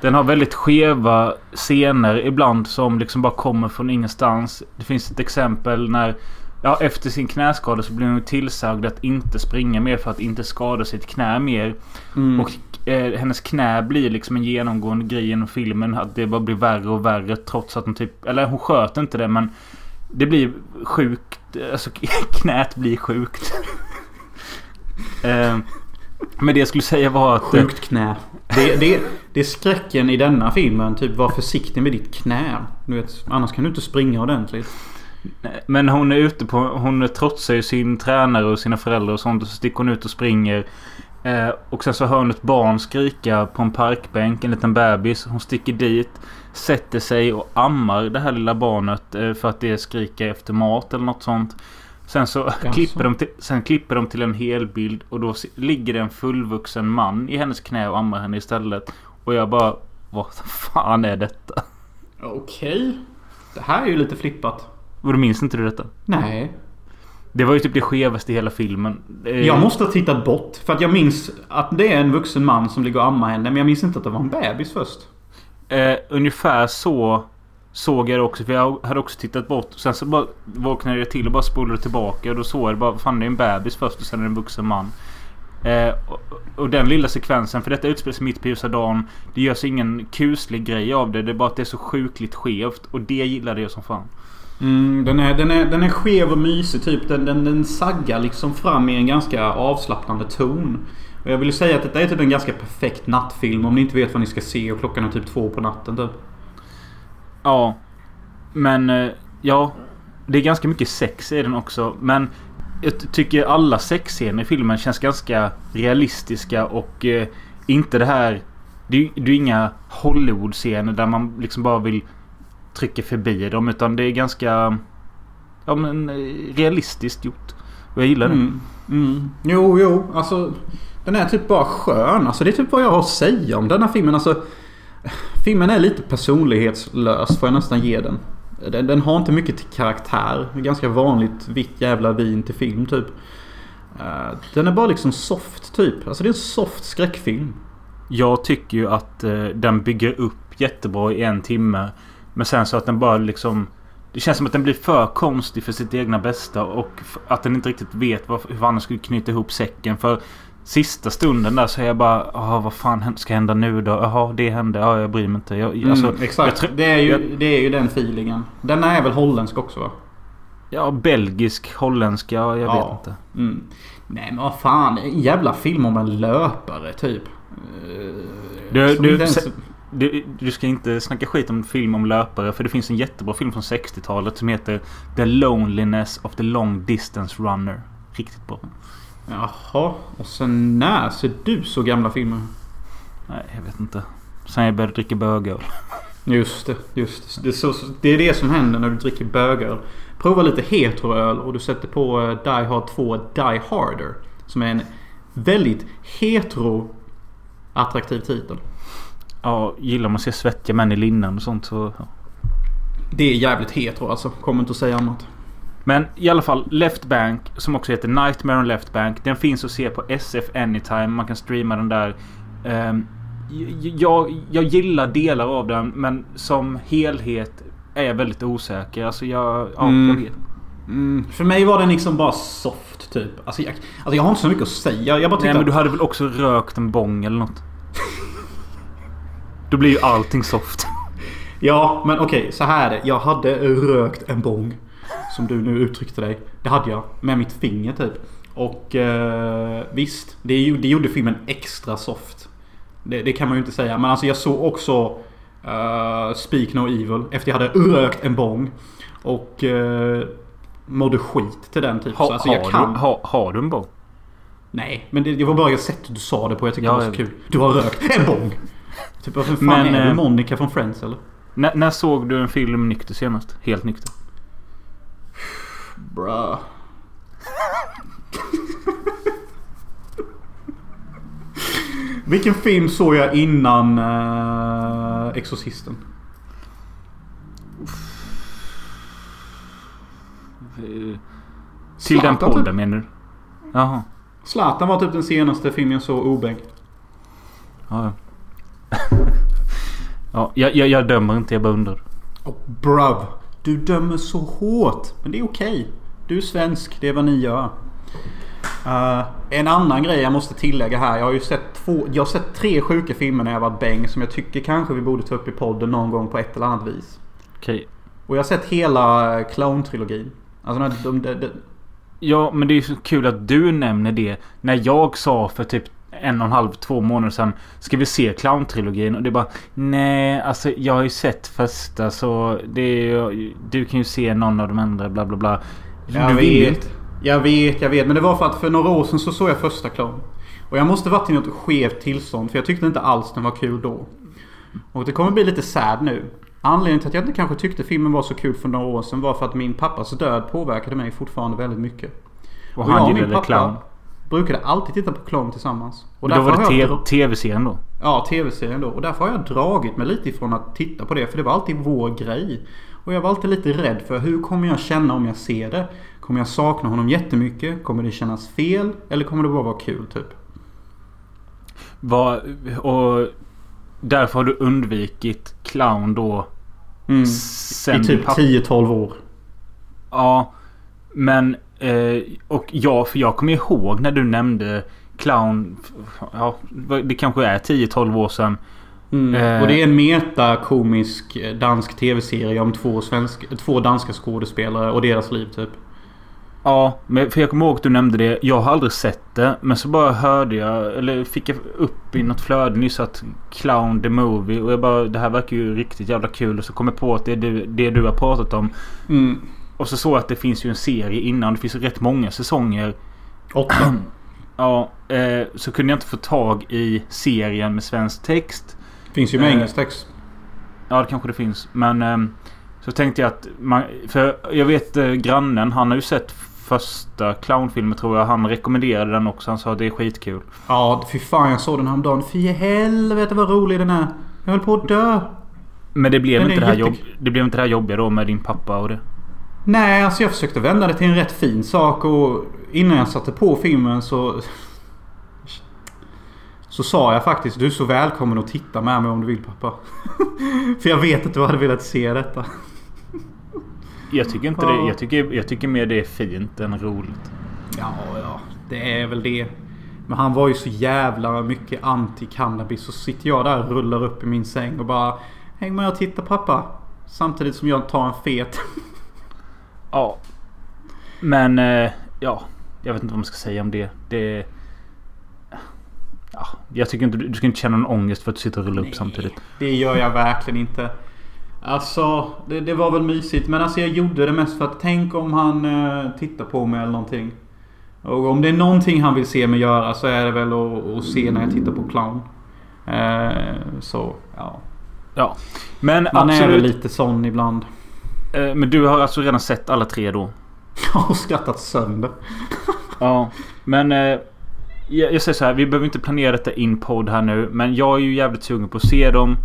Den har väldigt skeva scener ibland som liksom bara kommer från ingenstans. Det finns ett exempel när... Ja, efter sin knäskada så blir hon tillsagd att inte springa mer för att inte skada sitt knä mer. Mm. Och eh, hennes knä blir liksom en genomgående grej genom filmen. Att det bara blir värre och värre trots att hon typ... Eller hon sköt inte det men... Det blir sjukt. Alltså knät blir sjukt. eh, men det jag skulle säga var att... eh, Sjukt knä. Det, det, det är skräcken i denna filmen. Typ var försiktig med ditt knä. Du vet, annars kan du inte springa ordentligt. Men hon är ute på... Hon trotsar ju sin tränare och sina föräldrar och sånt. Och så sticker hon ut och springer. Eh, och sen så hör hon ett barn skrika på en parkbänk. En liten bebis. Hon sticker dit. Sätter sig och ammar det här lilla barnet. Eh, för att det skriker efter mat eller något sånt. Sen så klipper de, till, sen klipper de till en helbild. Och då ligger det en fullvuxen man i hennes knä och ammar henne istället. Och jag bara... Vad fan är detta? Okej. Det här är ju lite flippat. Och då minns inte du detta? Nej. Det var ju typ det skevaste i hela filmen. Eh, Jag måste ha tittat bort. För att jag minns att det är en vuxen man som ligger och ammar henne. Men jag minns inte att det var en bebis först. Eh, ungefär så såg jag det också. För jag hade också tittat bort. Sen så bara vaknade jag till och bara spolade tillbaka. Och då såg jag det bara. Fan det är en bebis först och sen är det en vuxen man. Eh, och, och den lilla sekvensen. För detta utspelar sig mitt på ljusa dagen. Det görs ingen kuslig grej av det. Det är bara att det är så sjukligt skevt. Och det gillade jag som fan. Mm, den, är, den, är, den är skev och mysig typ. Den, den, den saggar liksom fram i en ganska avslappnande ton. Och jag vill säga att detta är typ en ganska perfekt nattfilm om ni inte vet vad ni ska se och klockan är typ två på natten typ. Ja. Men eh, ja. Det är ganska mycket sex i den också. Men jag ty- tycker alla sexscener i filmen känns ganska realistiska och eh, inte det här... Det är ju det är ju inga Hollywood-scener där man liksom bara vill trycka förbi dem. Utan det är ganska... Ja men eh, realistiskt gjort. Och jag gillar det. Mm. Mm. Jo, jo. Alltså. Den är typ bara skön. Alltså det är typ vad jag har att säga om den här filmen. Alltså. Filmen är lite personlighetslös får jag nästan ge den. Den, den har inte mycket till karaktär. Ganska vanligt vitt jävla vin till film typ. Eh, den är bara liksom soft typ. Alltså det är en soft skräckfilm. Jag tycker ju att eh, den bygger upp jättebra i en timme. Men sen så att den bara liksom... Det känns som att den blir för konstig för sitt egna bästa. Och att den inte riktigt vet hur fan den skulle knyta ihop säcken. För sista stunden där så är jag bara... Jaha, vad fan ska hända nu då? Jaha, det hände. Ja, jag bryr mig inte. Jag, alltså, mm, exakt. jag det, är ju, jag- det är ju den feelingen. Den är väl holländsk också va? Ja, belgisk, holländsk. Ja, jag Ja. vet inte. Mm. Nej men vad fan. En jävla film om en löpare typ. Eh, Du- som du- ens- Du, du ska inte snacka skit om film om löpare. För det finns en jättebra film från 60-talet som heter The Loneliness of the Long Distance Runner. Riktigt bra. Jaha. Och sen när ser du så gamla filmer? Nej, jag vet inte. Sen jag började dricka bögöl. Just det. Just det. Det, är så, det är det som händer när du dricker bögöl. Prova lite heteroöl och du sätter på eh, Die Hard 2 Die Harder. Som är en väldigt hetero attraktiv titel. Ja, gillar man att se svettiga män i linnen och sånt så... Ja. Det är jävligt hetero alltså. Kommer inte att säga annat. Men i alla fall Left Bank som också heter Nightmare on Left Bank. Den finns att se på SF Anytime. Man kan streama den där. J- jag, jag gillar delar av den men som helhet är jag väldigt osäker. Alltså jag... Ja, Mm. jag vet. Mm, för mig var den liksom bara soft typ. Alltså jag, alltså jag har inte så mycket att säga. Jag bara Nej men du hade väl också rökt en bong eller något? Då blir ju allting soft. Ja, men okej. så här är det. Jag hade rökt en bong. Som du nu uttryckte dig. Det hade jag. Med mitt finger typ. Och eh, visst. Det, det gjorde filmen extra soft. Det, det kan man ju inte säga. Men alltså jag såg också uh, Speak No Evil. Efter jag hade rökt en bong. Och uh, mådde skit till den typ. Ha, så alltså jag har, kan. du, ha, har du en bong? Nej, men det, det var bara sättet du sa det på. Jag tyckte Ja, det var så kul. Du har rökt en bong! Typ, vad fan Men, är du? eh, Monica från Friends eller? När, när såg du en film nykter senast? Helt nykter? Bruh. Vilken film såg jag innan uh, Exorcisten? Till den podden typ. menar du? Jaha. Zlatan var typ den senaste filmen jag såg obänkt. Ja, ja. Ja, jag, jag, jag dömer inte, jag bara undrar. Och bruv, du dömer så hårt. Men det är okej. Du är svensk, det är vad ni gör. Eh, en annan grej jag måste tillägga här. Jag har ju sett, två, jag har sett tre sjuka filmer när jag var bäng som jag tycker kanske vi borde ta upp i podden någon gång på ett eller annat vis. Okej. Och jag har sett hela clown-trilogin. Alltså de, de, de, Ja, men det är så kul att du nämner det. När jag sa för typ en och en halv, två månader sedan. Ska vi se clowntrilogin? Och det är bara Nej, alltså jag har ju sett första så det är ju, Du kan ju se någon av de andra bla bla bla. Jag du vet. Jag vet, jag vet. Men det var för att för några år sedan så såg jag första Clown. Och jag måste varit i något skevt tillstånd. För jag tyckte inte alls den var kul då. Och det kommer bli lite sad nu. Anledningen till att jag inte kanske tyckte filmen var så kul för några år sedan var för att min pappas död påverkade mig fortfarande väldigt mycket. Och han och min gillade clown. brukade alltid titta på Clown tillsammans. Och Men då var det tv-serien då? Ja, tv-serien då. Och därför har jag dragit mig lite ifrån att titta på det. För det var alltid vår grej. Och jag var alltid lite rädd för hur kommer jag känna om jag ser det? Kommer jag sakna honom jättemycket? Kommer det kännas fel? Eller kommer det bara vara kul typ? Var, och därför har du undvikit clown då? Mm. Sen I typ papp- 10-12 år. Ja. Men... Eh, och jag, för jag kommer ihåg när du nämnde clown. Ja, det kanske är 10-12 år sedan. Mm. Eh. Och det är en metakomisk eh, dansk tv-serie om två, svensk, två danska skådespelare och deras liv typ. Ja, men för jag kommer ihåg att du nämnde det. Jag har aldrig sett det. Men så bara hörde jag, eller fick jag upp i något flöde nyss att Clown the Movie. Och jag bara, det här verkar ju riktigt jävla kul. Och så kom jag på att det är du, det du har pratat om. Mm. Och så såg jag att det finns ju en serie innan. Det finns rätt många säsonger. Åtta. Ja, eh, så kunde jag inte få tag i serien med svensk text. Finns ju med Eh. engelsk text. Ja, det kanske det finns. Men ehm, så tänkte jag att man, För jag vet eh, grannen, han har ju sett första clownfilmen tror jag. Han rekommenderade den också. Han sa att det är skitkul. Ja, fy fan jag såg den häromdagen. Fy helvete vad rolig den är. Jag höll på att dö. Men det blev, Men det inte är det, här jobb, det blev inte det här jobbiga då med din pappa och det. Nej, alltså jag försökte vända det till en rätt fin sak och innan jag satte på filmen så... Så sa jag faktiskt du är så välkommen att titta med mig om du vill pappa. För jag vet att du hade velat se detta. Jag tycker inte det. Jag tycker, jag tycker mer det är fint än roligt. Ja, ja. Det är väl det. Men han var ju så jävla mycket anti-cannabis. Så sitter jag där och rullar upp i min säng och bara Häng med och titta pappa. Samtidigt som jag tar en fet. Ja. Men eh, ja. Jag vet inte vad man ska säga om det. Det... Ja, jag tycker inte du ska inte känna någon ångest för att du sitter och rullar upp samtidigt. Det gör jag verkligen inte. Alltså, det, det var väl mysigt. Men alltså jag gjorde det mest för att tänk om han eh, tittar på mig eller någonting. Och om det är någonting han vill se mig göra så är det väl att, att se när jag tittar på clown. Eh, så, ja. Ja. Men Man är väl absolut. lite sån ibland. Eh, men du har alltså redan sett alla tre då? Jag har skrattat sönder. Ja. Men eh, jag, jag säger så här. Vi behöver inte planera detta in podd här nu. Men jag är ju jävligt sugen på att se dem.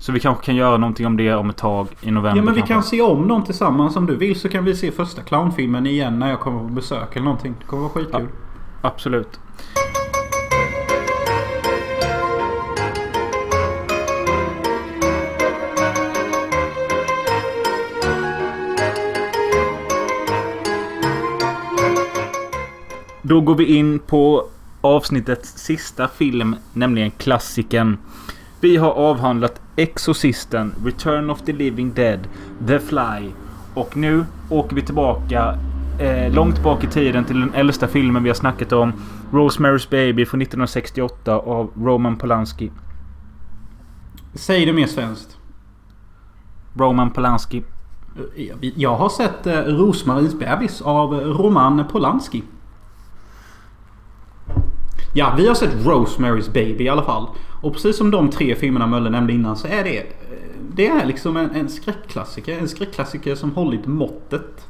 Så vi kanske kan göra någonting om det om ett tag i november Ja men vi kanske. kan se om dem tillsammans om du vill så kan vi se första clownfilmen igen när jag kommer på besök eller någonting. Det kommer vara skitkul. Absolut. Då går vi in på avsnittets sista film, nämligen klassiken. Vi har avhandlat Exorcisten, Return of the Living Dead, The Fly. Och nu åker vi tillbaka eh, långt bak i tiden till den äldsta filmen vi har snackat om. Rosemary's Baby från 1968 av Roman Polanski. Säg det mer svenskt. Roman Polanski. Eh, Jag har sett eh, Rosmarins bebis av Roman Polanski. Ja, vi har sett Rosemary's Baby i alla fall. Och precis som de tre filmerna Mölle nämnde innan så är det... eh, Det är liksom en, en skräckklassiker. En skräckklassiker som hållit måttet.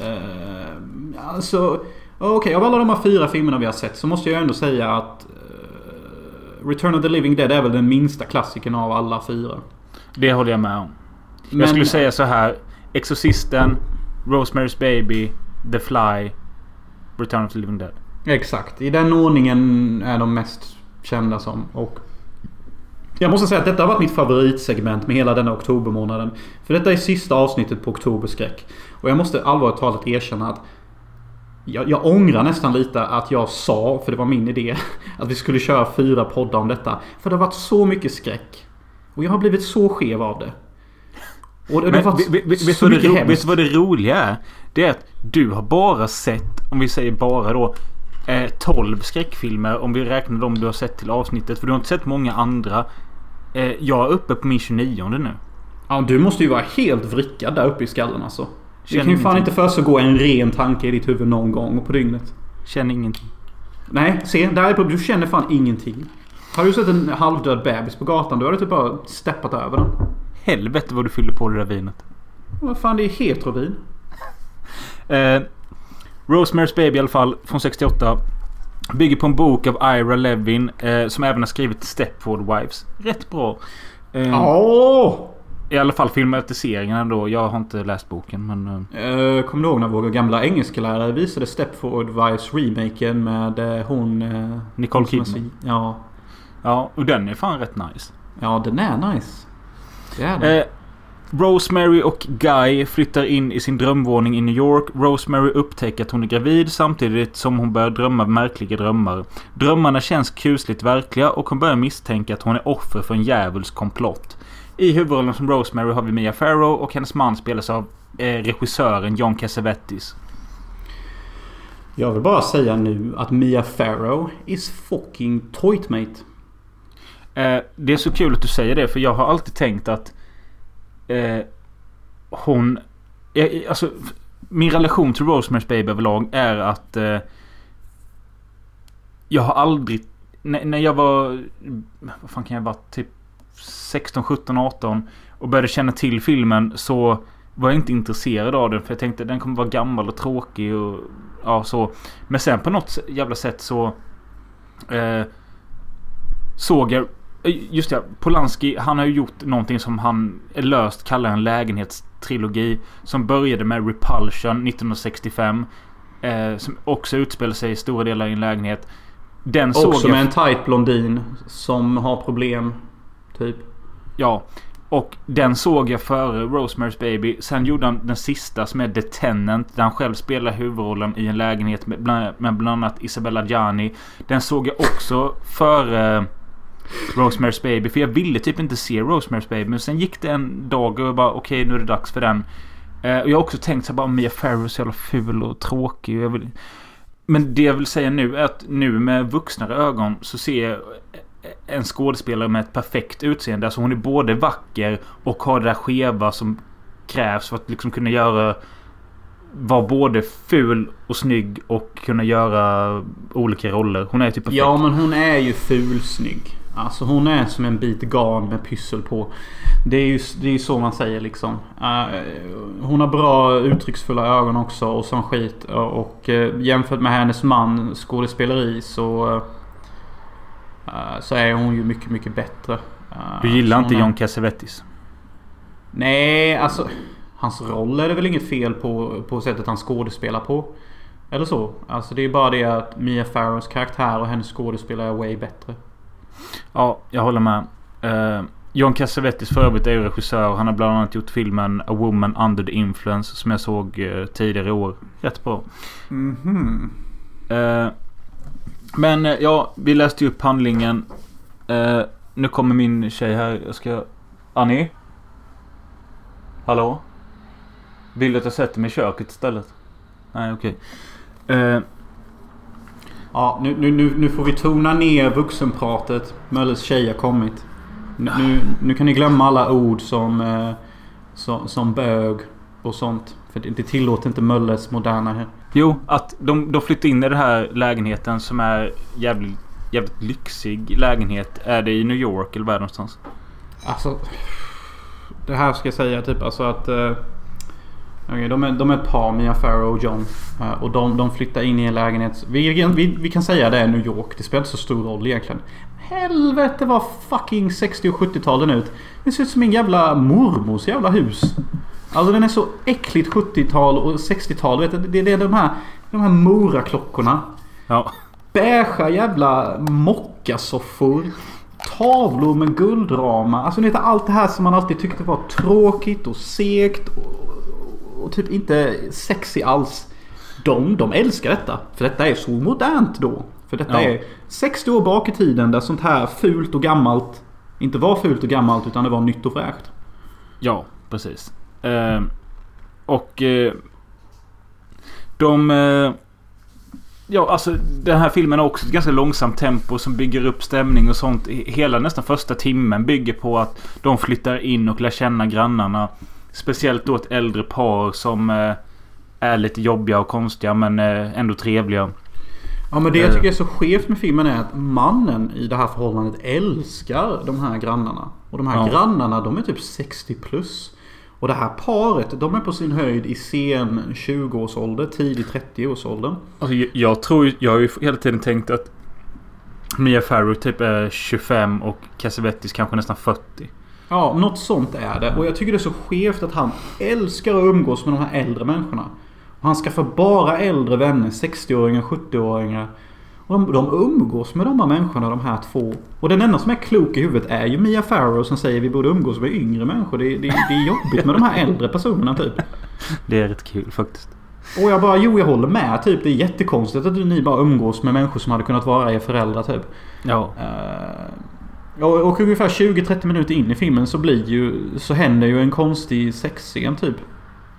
Uh, alltså... Okej, av alla de här fyra filmerna vi har sett så måste jag ändå säga att... eh, Return of the Living Dead är väl den minsta klassikern av alla fyra. Det håller jag med om. Men- Jag skulle säga så här. Exorcisten, Rosemary's Baby, The Fly, Return of the Living Dead. Exakt. I den ordningen är de mest kända som. Och Jag måste säga att detta har varit mitt favoritsegment med hela denna oktobermånaden. För detta är sista avsnittet på Oktoberskräck. Och jag måste allvarligt talat erkänna att jag, jag ångrar nästan lite att jag sa, för det var min idé, att vi skulle köra fyra poddar om detta. För det har varit så mycket skräck. Och jag har blivit så skev av det. Och det har Men varit vet- vet- vet så mycket ro- vet du vad det roliga är? Det är att du har bara sett, om vi säger bara då, eh, 12 skräckfilmer. Om vi räknar dem du har sett till avsnittet. För du har inte sett många andra. Eh, jag är uppe på min 29 nu. Ja, du måste ju vara helt vrickad där uppe i skallen alltså. Det Känner kan ju fan ingenting. inte försiggå en ren tanke i ditt huvud någon gång på dygnet. Känner ingenting. Nej, se. Där är problemet. Du känner fan ingenting. Har du sett en halvdöd bebis på gatan, då har du typ bara steppat över den. Helvete vad du fyller på det där vinet. Vad fan, det är heterovin. Eh, Rosemary's Baby i alla fall, från 68. Bygger på en bok av Ira Levin. Eh, som även har skrivit Stepford Wives. Rätt bra. Eh, Åh! I alla fall filmatiseringen ändå. Jag har inte läst boken men... Eh, Uh, kommer du ihåg när vår gamla engelsklärare visade Stepford Wives remaken med eh, hon... eh, Nicole Kidman. Ja. ja, och den är fan rätt nice. Ja, den är nice. Det är den. Rosemary och Guy flyttar in i sin drömvåning i New York. Rosemary upptäcker att hon är gravid samtidigt som hon börjar drömma märkliga drömmar. Drömmarna känns kusligt verkliga och hon börjar misstänka att hon är offer för en djävulsk komplott. I huvudrollen som Rosemary har vi Mia Farrow och hennes man spelas av eh, regissören John Cassavetes. Jag vill bara säga nu att Mia Farrow is fucking toytmate. Eh, det är så kul att du säger det för jag har alltid tänkt att eh, hon... Eh, alltså, min relation till Rosemary's Baby överlag är att eh, jag har aldrig... När, när jag var... Vad fan kan jag vara? Typ 16, 17, 18 och började känna till filmen så var jag inte intresserad av den för jag tänkte den kommer vara gammal och tråkig och ja så. Men sen på något jävla sätt så eh, såg jag Just det, Polanski han har ju gjort någonting som han löst kallar en lägenhetstrilogi. Som började med Repulsion 1965. Eh, som också utspelar sig i stora delar i en lägenhet. Den såg Också jag... med en tight blondin som har problem. Typ. Ja. Och den såg jag före Rosemary's Baby. Sen gjorde han den sista som är The Tenant. Där han själv spelar huvudrollen i en lägenhet med bland, med bland annat Isabella Gianni. Den såg jag också före Rosemary's Baby. För jag ville typ inte se Rosemary's Baby. Men sen gick det en dag och jag bara okej nu är det dags för den. Eh, och jag har också tänkt så här bara Mia Farrow är så jävla ful och tråkig. Och jag vill... Men det jag vill säga nu är att nu med vuxnare ögon så ser jag en skådespelare med ett perfekt utseende. Alltså hon är både vacker och har det där skeva som krävs för att liksom kunna göra... Vara både ful och snygg och kunna göra olika roller. Hon är typ perfekt. Ja, men hon är ju fulsnygg. Alltså hon är som en bit garn med pyssel på. Det är ju, det är ju så man säger liksom. Eh, hon har bra uttrycksfulla ögon också och sån skit. Och, och eh, jämfört med hennes man skådespeleri så... eh, så är hon ju mycket, mycket bättre. Du gillar inte John Cassavetes? Nej, alltså. Hans roll är det väl inget fel på, på sättet han skådespelar på. Eller så. Alltså det är bara det att Mia Farrows karaktär och hennes skådespel är way bättre. Ja, jag håller med. Eh, John Cassavetes för övrigt är ju regissör. Han har bland annat gjort filmen A Woman Under the Influence som jag såg eh, tidigare i år. Rätt bra. Mhm. Eh, men eh, ja, vi läste ju upp handlingen. Nu kommer min tjej här. Jag ska... Annie? Hallå? Vill du att jag sätter mig i köket istället? Nej, okej. Eh, Ja, nu, nu, nu, nu får vi tona ner vuxenpratet. Mölles tjej har kommit. Nu, nu, kan ni glömma alla ord som, eh, som, som bög och sånt. För det, det tillåter inte Mölles moderna här. Jo, att de, de flyttar in i den här lägenheten som är jävligt, jävligt lyxig lägenhet. Är det i New York eller var är det någonstans? Alltså. Det här ska jag säga typ alltså att. Eh, okej, de, är, de är ett par, Mia Farrow och John. Eh, och de, de flyttar in i en lägenhet. Vi, vi, vi kan säga det är New York. Det spelar inte så stor roll egentligen. Helvete vad fucking 60 och 70-talen ut. Det ser ut som min jävla mormors jävla hus. Alltså den är så äckligt 70-tal och 60-tal. Vet du, det, det är de här, de här Mora-klockorna. Ja. Beiga jävla mockasoffor. tavlor med guldrama. Alltså ni vet allt det här som man alltid tyckte var tråkigt och segt. Och, och typ inte sexy alls. De, de älskar detta. För detta är så modernt då. För detta Ja. är 60 år bak i tiden där sånt här fult och gammalt inte var fult och gammalt utan det var nytt och fräscht. Ja, precis. Eh, och eh, de... Eh, ja, alltså den här filmen har också ett ganska långsamt tempo som bygger upp stämning och sånt. Hela nästan första timmen bygger på att de flyttar in och lär känna grannarna. Speciellt då ett äldre par som eh, är lite jobbiga och konstiga men eh, ändå trevliga. Ja men det jag Eh. tycker är så skevt med filmen är att mannen i det här förhållandet älskar de här grannarna. Och de här Ja. grannarna de är typ 60 plus. Och det här paret de är på sin höjd i sen 20-årsålder, tidig 30-årsåldern. Alltså, jag, jag tror Jag har ju hela tiden tänkt att Mia Farrow typ är 25 och Cassavetes kanske nästan 40. Ja, något sånt är det. Och jag tycker det är så skevt att han älskar att umgås med de här äldre människorna. Och han skaffar bara äldre vänner, 60-åringar, 70-åringar. Och de, de umgås med de här människorna, de här två. Och den enda som är klok i huvudet är ju Mia Farrow som säger vi borde umgås med yngre människor. Det, det, det är jobbigt med de här äldre personerna typ. Det är rätt kul faktiskt. Och jag bara, jo jag håller med typ. Det är jättekonstigt att ni bara umgås med människor som hade kunnat vara er föräldrar typ. Ja. Eh, och, och ungefär 20-30 minuter in i filmen så blir ju... Så händer ju en konstig sexscen typ.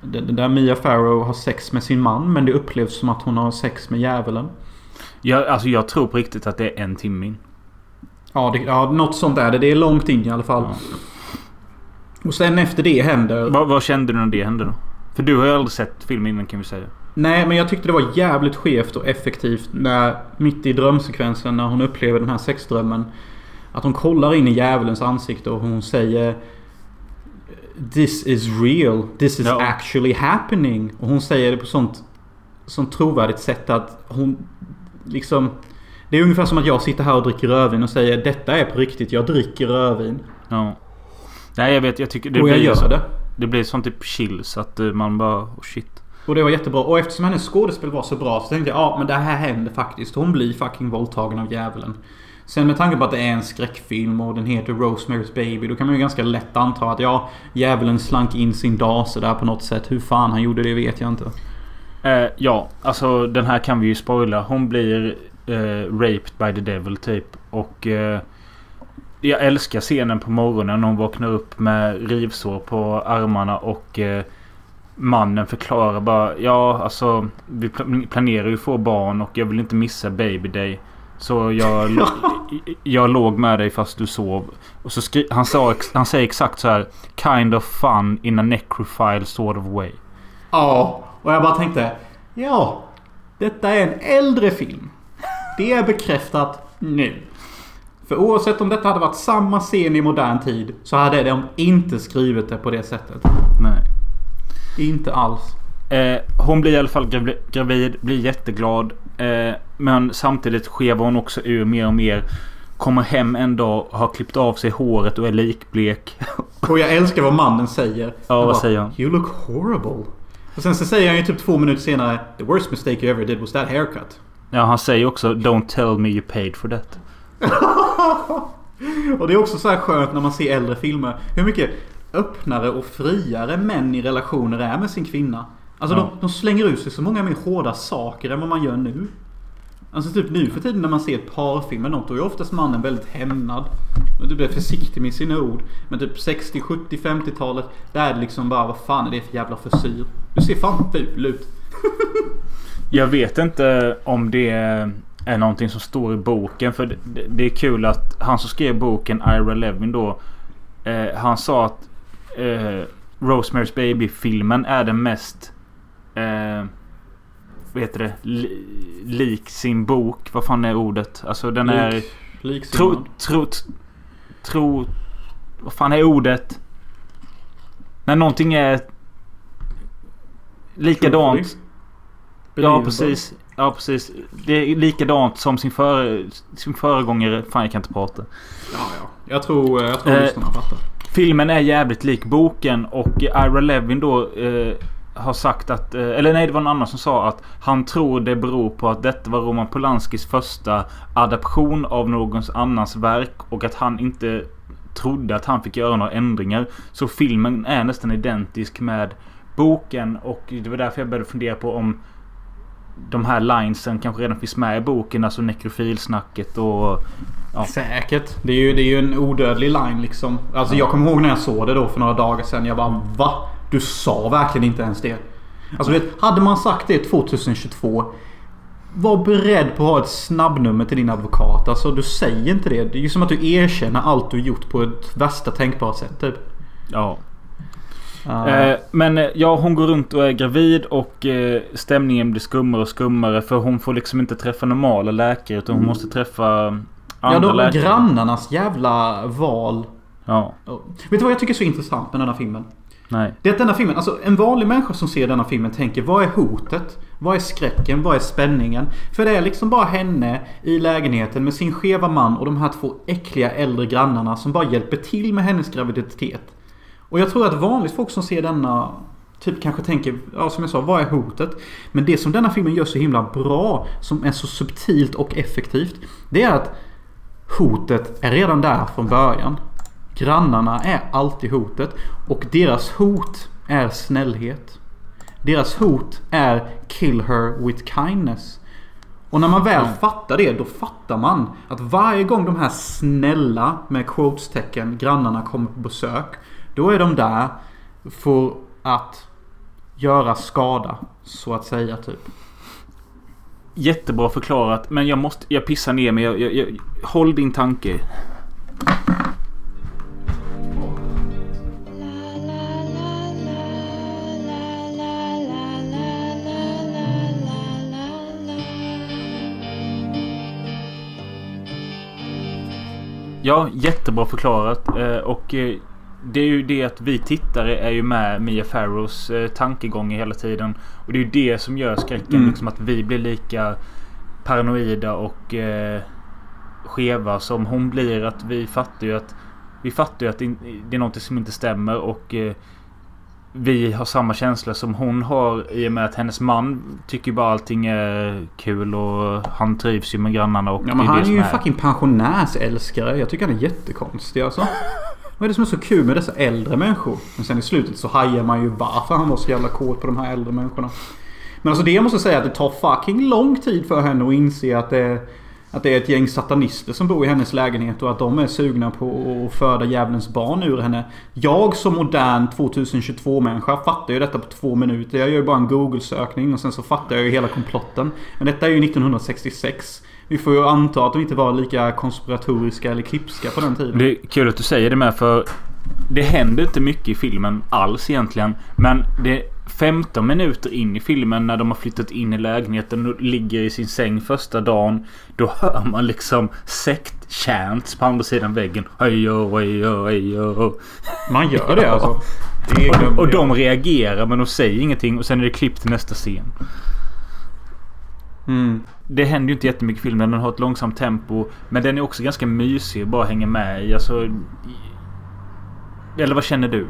Där Mia Farrow har sex med sin man men det upplevs som att hon har sex med djävulen. Jag, alltså jag tror på riktigt att det är en timme in. Ja, det, ja något sånt är det. Det är långt in i alla fall. Och sen efter det händer... Vad, vad kände du när det hände då? För du har ju aldrig sett filmen innan kan vi säga. Nej, men jag tyckte det var jävligt skevt och effektivt när mitt i drömsekvensen när hon upplever den här sexdrömmen. Att hon kollar in i djävulens ansikte och hon säger This is real. This is Ja. actually happening. Och hon säger det på sånt, sånt trovärdigt sätt att hon liksom... Det är ungefär som att jag sitter här och dricker rödvin och säger detta är på riktigt. Jag dricker rödvin. Ja. Nej jag vet, jag tycker det och jag blir gör så, det. Det blir sånt typ chill så att eh, man bara oh shit. Och det var jättebra. Och eftersom hennes skådespel var så bra så tänkte jag ja men det här händer faktiskt. Hon blir fucking våldtagen av djävulen. Sen med tanke på att det är en skräckfilm och den heter Rosemary's Baby. Då kan man ju ganska lätt anta att ja, djävulen slank in sin dase där på något sätt. Hur fan han gjorde det vet jag inte. Eh, ja, alltså den här kan vi ju spoila. Hon blir eh, raped by the devil typ. Och eh, jag älskar scenen på morgonen när hon vaknar upp med rivsår på armarna och eh, mannen förklarar bara ja alltså vi planerar ju få barn och jag vill inte missa baby day. Så jag, jag låg med dig fast du sov. Och så skri- han, sa, han säger exakt så här. Kind of fun in a necrophile sort of way. Ja, och jag bara tänkte ja, detta är en äldre film. Det är bekräftat nu. För oavsett om detta hade varit samma scen i modern tid så hade de inte skrivit det på det sättet. Nej. Inte alls. Eh, hon blir i alla fall gravi- gravid, blir jätteglad. Eh, men samtidigt skevar hon också ur mer och mer. Kommer hem en dag, har klippt av sig håret och är likblek. Och jag älskar vad mannen säger. Ja, vad säger han? You look horrible. Och sen så säger han ju typ två minuter senare The worst mistake you ever did was that haircut. Ja, han säger också Don't tell me you paid for that. Och det är också så här skönt när man ser äldre filmer. Hur mycket öppnare och friare män i relationer är med sin kvinna. Alltså Ja. de, de slänger ut sig så många mer hårda saker än vad man gör nu. Alltså typ nu för tiden när man ser ett parfilm eller något då är oftast mannen väldigt hämnad. Och du blir försiktig med sina ord. Men typ 60, 70, 50-talet. Där är det liksom bara vad fan är det för jävla frisyr? Du ser fan ful ut. Jag vet inte om det är någonting som står i boken. För det, det är kul att han som skrev boken, Ira Levin då. Eh, han sa att eh, Rosemary's Baby-filmen är den mest... Eh, vad heter det? Li, lik sin bok. Vad fan är ordet? Alltså den är... Lik, liksinnad. Tro, tro, tro... Vad fan är ordet? När någonting är likadant. Truthfully. Ja precis. Ja precis. Det är likadant som sin, före, sin föregångare. Fan jag kan inte prata. Ja, ja. Jag tror, jag tror Eh, lyssnarna fattar. Filmen är jävligt lik boken och Ira Levin då eh, har sagt att... Eh, eller nej, det var någon annan som sa att han tror det beror på att detta var Roman Polanskis första adaption av någons annans verk och att han inte trodde att han fick göra några ändringar. Så filmen är nästan identisk med boken och det var därför jag började fundera på om de här linesen kanske redan finns med i boken. Alltså nekrofilsnacket och... Ja. Säkert. Det är, ju, det är ju en odödlig line liksom. Alltså jag kommer ihåg när jag såg det då för några dagar sedan. Jag bara va? Du sa verkligen inte ens det. Alltså vet, hade man sagt det 2022. Var beredd på att ha ett snabbnummer till din advokat. Alltså du säger inte det. Det är ju som att du erkänner allt du gjort på ett värsta tänkbara sätt typ. ja. Ja. Eh, men eh, ja, hon går runt och är gravid och eh, stämningen blir skummare och skummare. För hon får liksom inte träffa normala läkare utan hon måste träffa ja, andra de läkare. grannarnas jävla val. Ja. Vet du vad jag tycker är så intressant med den här filmen? Nej. Det är att denna filmen, alltså en vanlig människa som ser denna filmen tänker vad är hotet? Vad är skräcken? Vad är spänningen? För det är liksom bara henne i lägenheten med sin skeva man och de här två äckliga äldre grannarna som bara hjälper till med hennes graviditet. Och jag tror att vanligt folk som ser denna Typ kanske tänker, ja som jag sa, vad är hotet? Men det som denna filmen gör så himla bra, som är så subtilt och effektivt. Det är att hotet är redan där från början. Grannarna är alltid hotet. Och deras hot är snällhet. Deras hot är kill her with kindness. Och när man väl fattar det, då fattar man att varje gång de här snälla, med quotes-tecken, grannarna kommer på besök. Då är de där för att göra skada, så att säga typ. Jättebra förklarat. Men jag måste... Jag pissar ner mig. Jag, jag, jag, håll din tanke. Ja, jättebra förklarat. Eh, och eh, det är ju det att vi tittare är ju med Mia Farrows eh, tankegångar hela tiden. Och det är ju det som gör skräcken. Mm. Liksom att vi blir lika paranoida och eh, skeva som hon blir. Att vi fattar ju att vi fattar ju att det är något som inte stämmer och eh, vi har samma känsla som hon har i och med att hennes man tycker bara allting är kul och han trivs ju med grannarna och Ja men han är ju en fucking pensionärsälskare. Jag tycker han är jättekonstig alltså. Vad är det som är så kul med dessa äldre människor? Men sen i slutet så hajar man ju varför han var så jävla kåt på de här äldre människorna. Men alltså det jag måste säga att det tar fucking lång tid för henne att inse att det är, att det är ett gäng satanister som bor i hennes lägenhet och att de är sugna på att föda djävulens barn ur henne. Jag som modern 2022 människa fattar ju detta på två minuter. Jag gör ju bara en google-sökning och sen så fattar jag ju hela komplotten. Men detta är ju 1966. Vi får ju anta att de inte var lika konspiratoriska eller klipska på den tiden. Det är kul att du säger det med för det händer inte mycket i filmen alls egentligen. Men det 15 minuter in i filmen när de har flyttat in i lägenheten och ligger i sin säng första dagen. Då hör man liksom sekt-chants på andra sidan väggen. Hejo, hejo, hejo. Man gör det alltså. Det Och, och de reagerar men de säger ingenting och sen är det klipp till nästa scen. Mm. Det händer ju inte jättemycket i filmen. Den har ett långsamt tempo. Men den är också ganska mysig att bara hänga med i. Alltså, eller vad känner du?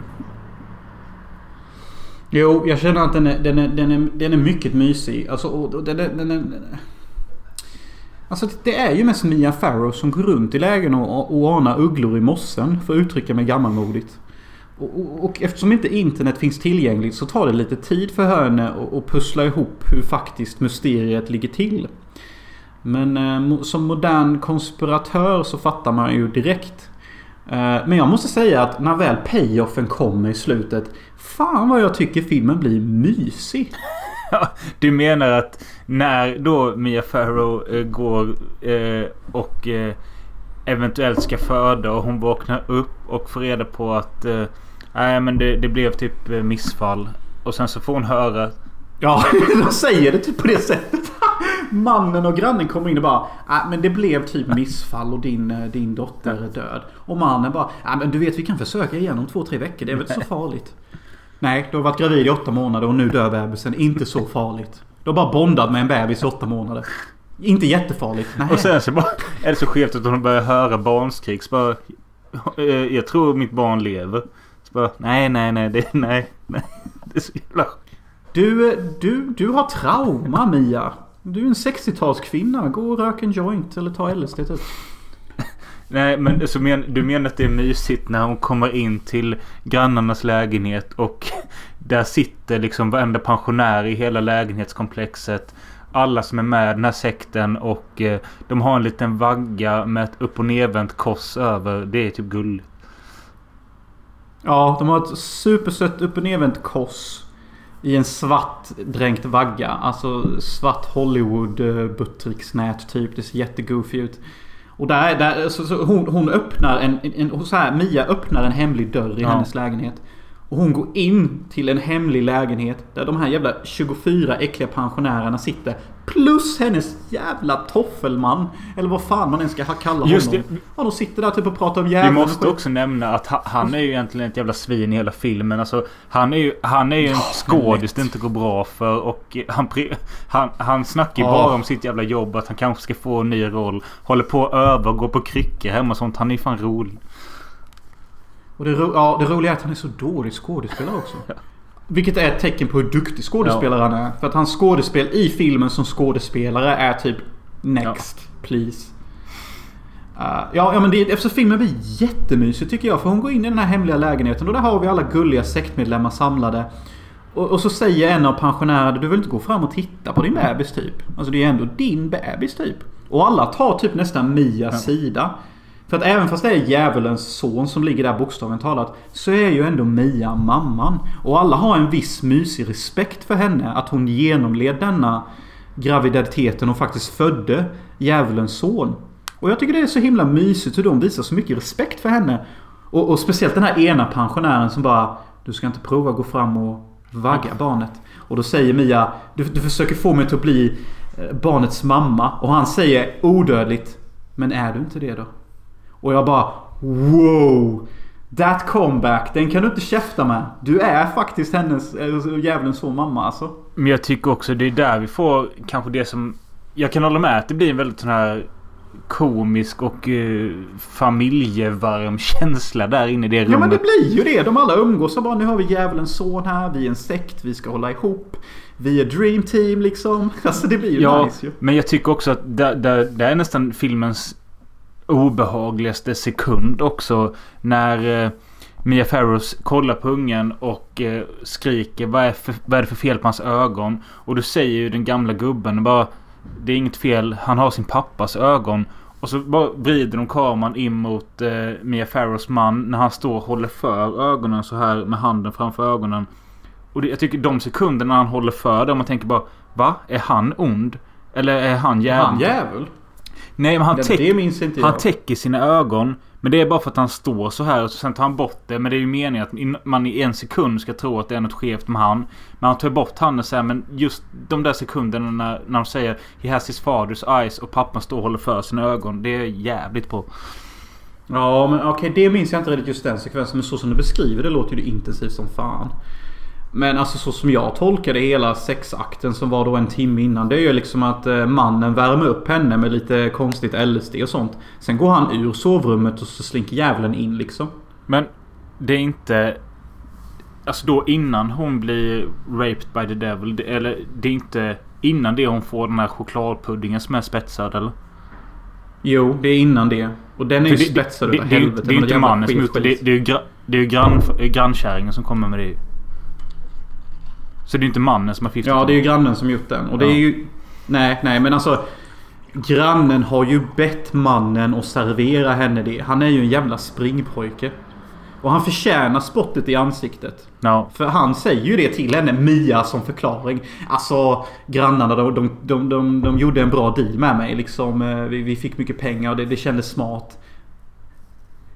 Jo, jag känner att den är, den är, den är, den är mycket mysig. Alltså, och, den, är, den, är, den är... Alltså det är ju mest Mia Farrow som går runt i lägen och, och anar ugglor i mossen. För att uttrycka mig gammalmodigt. Och, och, och eftersom inte internet finns tillgängligt så tar det lite tid för henne att- pussla ihop hur faktiskt mysteriet ligger till. Men eh, som modern konspiratör så fattar man ju direkt. Eh, men jag måste säga att när väl payoffen kommer i slutet. Fan vad jag tycker filmen blir mysig. Du menar att när då Mia Farrow eh, går eh, och eh, eventuellt ska föda och hon vaknar upp och får reda på att nej men det, det blev typ missfall. Och sen så får hon höra Ja, de säger det typ på det sättet. Mannen och grannen kommer in och bara äh, men det blev typ missfall och din, din dotter är död. Och mannen bara äh, men du vet vi kan försöka igen om två, tre veckor. Det är väl inte så farligt. Nej, du har varit gravid i åtta månader och nu dör bebisen. Inte så farligt. Du har bara bondat med en bebis i åtta månader. Inte jättefarligt. Nej. Och sen så bara är det så skevt att hon börjar höra barnskrik. Så bara, eh, jag tror mitt barn lever. Så bara, nej, nej, nej, det, nej, nej. Det är så jävla... Du, du, du har trauma Mia. Du är en 60-talskvinna. Gå och rök en joint eller ta LSD typ. Nej men så men, du menar att det är mysigt när hon kommer in till grannarnas lägenhet och där sitter liksom varenda pensionär i hela lägenhetskomplexet. Alla som är med i den här sekten och eh, de har en liten vagga med ett upp och nervänt kors över. Det är typ gulligt. Ja, de har ett supersött upp och nervänt kors. I en svart dränkt vagga. Alltså svart Hollywood eh, buttricksnät typ. Det ser jättegoofy ut. Och där, där så, så hon, hon öppnar en, en, så här, Mia öppnar en hemlig dörr i Ja. hennes lägenhet. Och hon går in till en hemlig lägenhet där de här jävla 24 äckliga pensionärerna sitter. Plus hennes jävla toffelman. Eller vad fan man än ska kalla Just honom. det. Ja, de sitter där typ och pratar om Vi djävulen. och måste också nämna att ha- han är ju egentligen ett jävla svin i hela filmen. Alltså, han är ju, han är ju en skådis det inte går bra för. Och han, han, han snackar ju Ja. bara om sitt jävla jobb. Att han kanske ska få en ny roll. Håller på att öva och gå på kryckor hemma och sånt. Han är ju fan rolig. Och det, ro- ja, det roliga är att han är så dålig skådespelare också. Vilket är ett tecken på hur duktig skådespelare han är. För att hans skådespel i filmen som skådespelare är typ Next, please. Uh, ja, ja, men det, eftersom filmen blir jättemysig tycker jag. För hon går in i den här hemliga lägenheten och där har vi alla gulliga sektmedlemmar samlade. Och, och så säger en av pensionärerna du vill inte gå fram och titta på din bebis typ. Alltså det är ändå din bebis typ. Och alla tar typ nästan Mias sida. För att även fast det är djävulens son som ligger där bokstavligt talat. Så är ju ändå Mia mamman. Och alla har en viss mysig respekt för henne. Att hon genomled denna graviditeten och faktiskt födde djävulens son. Och jag tycker det är så himla mysigt hur de visar så mycket respekt för henne. Och, och speciellt den här ena pensionären som bara Du ska inte prova att gå fram och vagga barnet. Och då säger Mia Du, du försöker få mig till att bli eh, barnets mamma. Och han säger odödligt Men är du inte det då? Och jag bara Wow! That comeback, den kan du inte käfta med. Du är faktiskt hennes, äh, djävulens son mamma alltså. Men jag tycker också det är där vi får kanske det som... Jag kan hålla med att det blir en väldigt sån här komisk och uh, familjevarm känsla där inne i det rummet. Ja men det blir ju det. De alla umgås och bara nu har vi djävulens son här. Vi är en sekt. Vi ska hålla ihop. Vi är dream team liksom. Alltså det blir ju Ja, nice ju. men jag tycker också att det, det, det är nästan filmens obehagligaste sekund också. När eh, Mia Farrows kollar på ungen och eh, skriker vad är, för, vad är det för fel på hans ögon? Och då säger ju den gamla gubben bara Det är inget fel, han har sin pappas ögon. Och så bara vrider de kameran in mot eh, Mia Farrows man när han står och håller för ögonen så här med handen framför ögonen. Och det, jag tycker de sekunderna han håller för det, man tänker bara Va? Är han ond? Eller är han djävul? Han djävul? Nej men han, Det, täck, det han täcker sina ögon. Men det är bara för att han står så här och sen tar han bort det. Men det är ju meningen att man i en sekund ska tro att det är något skevt med han. Men han tar bort handen så här, men just de där sekunderna när, när de säger He has his father's eyes och pappan står och håller för sina ögon. Det är jävligt bra. Ja men okej det minns jag inte riktigt just den sekvensen. Men så som du beskriver det låter ju det intensivt som fan. Men alltså så som jag tolkade hela sexakten som var då en timme innan. Det är ju liksom att eh, mannen värmer upp henne med lite konstigt LSD och sånt. Sen går han ur sovrummet och så slinker djävulen in liksom. Men det är inte... Alltså då innan hon blir raped by the devil. Eller det är inte innan det hon får den här chokladpuddingen som är spetsad eller? Jo, det är innan det. Och den är ju För det, spetsad det, utav det, det, helvete. det är ju inte mannen som gjort det. Det, är ju, ju grannkärringen som kommer med det. Så det är inte mannen som har förgiftat Ja, det är ju grannen som gjort den. Och det Ja. är ju... Nej, nej men alltså... Grannen har ju bett mannen att servera henne det. Han är ju en jävla springpojke. Och han förtjänar spottet i ansiktet. Ja. För han säger ju det till henne, Mia, som förklaring. Alltså, grannarna de, de, de, de, de gjorde en bra deal med mig. Liksom, eh, vi, vi fick mycket pengar och det, det kändes smart.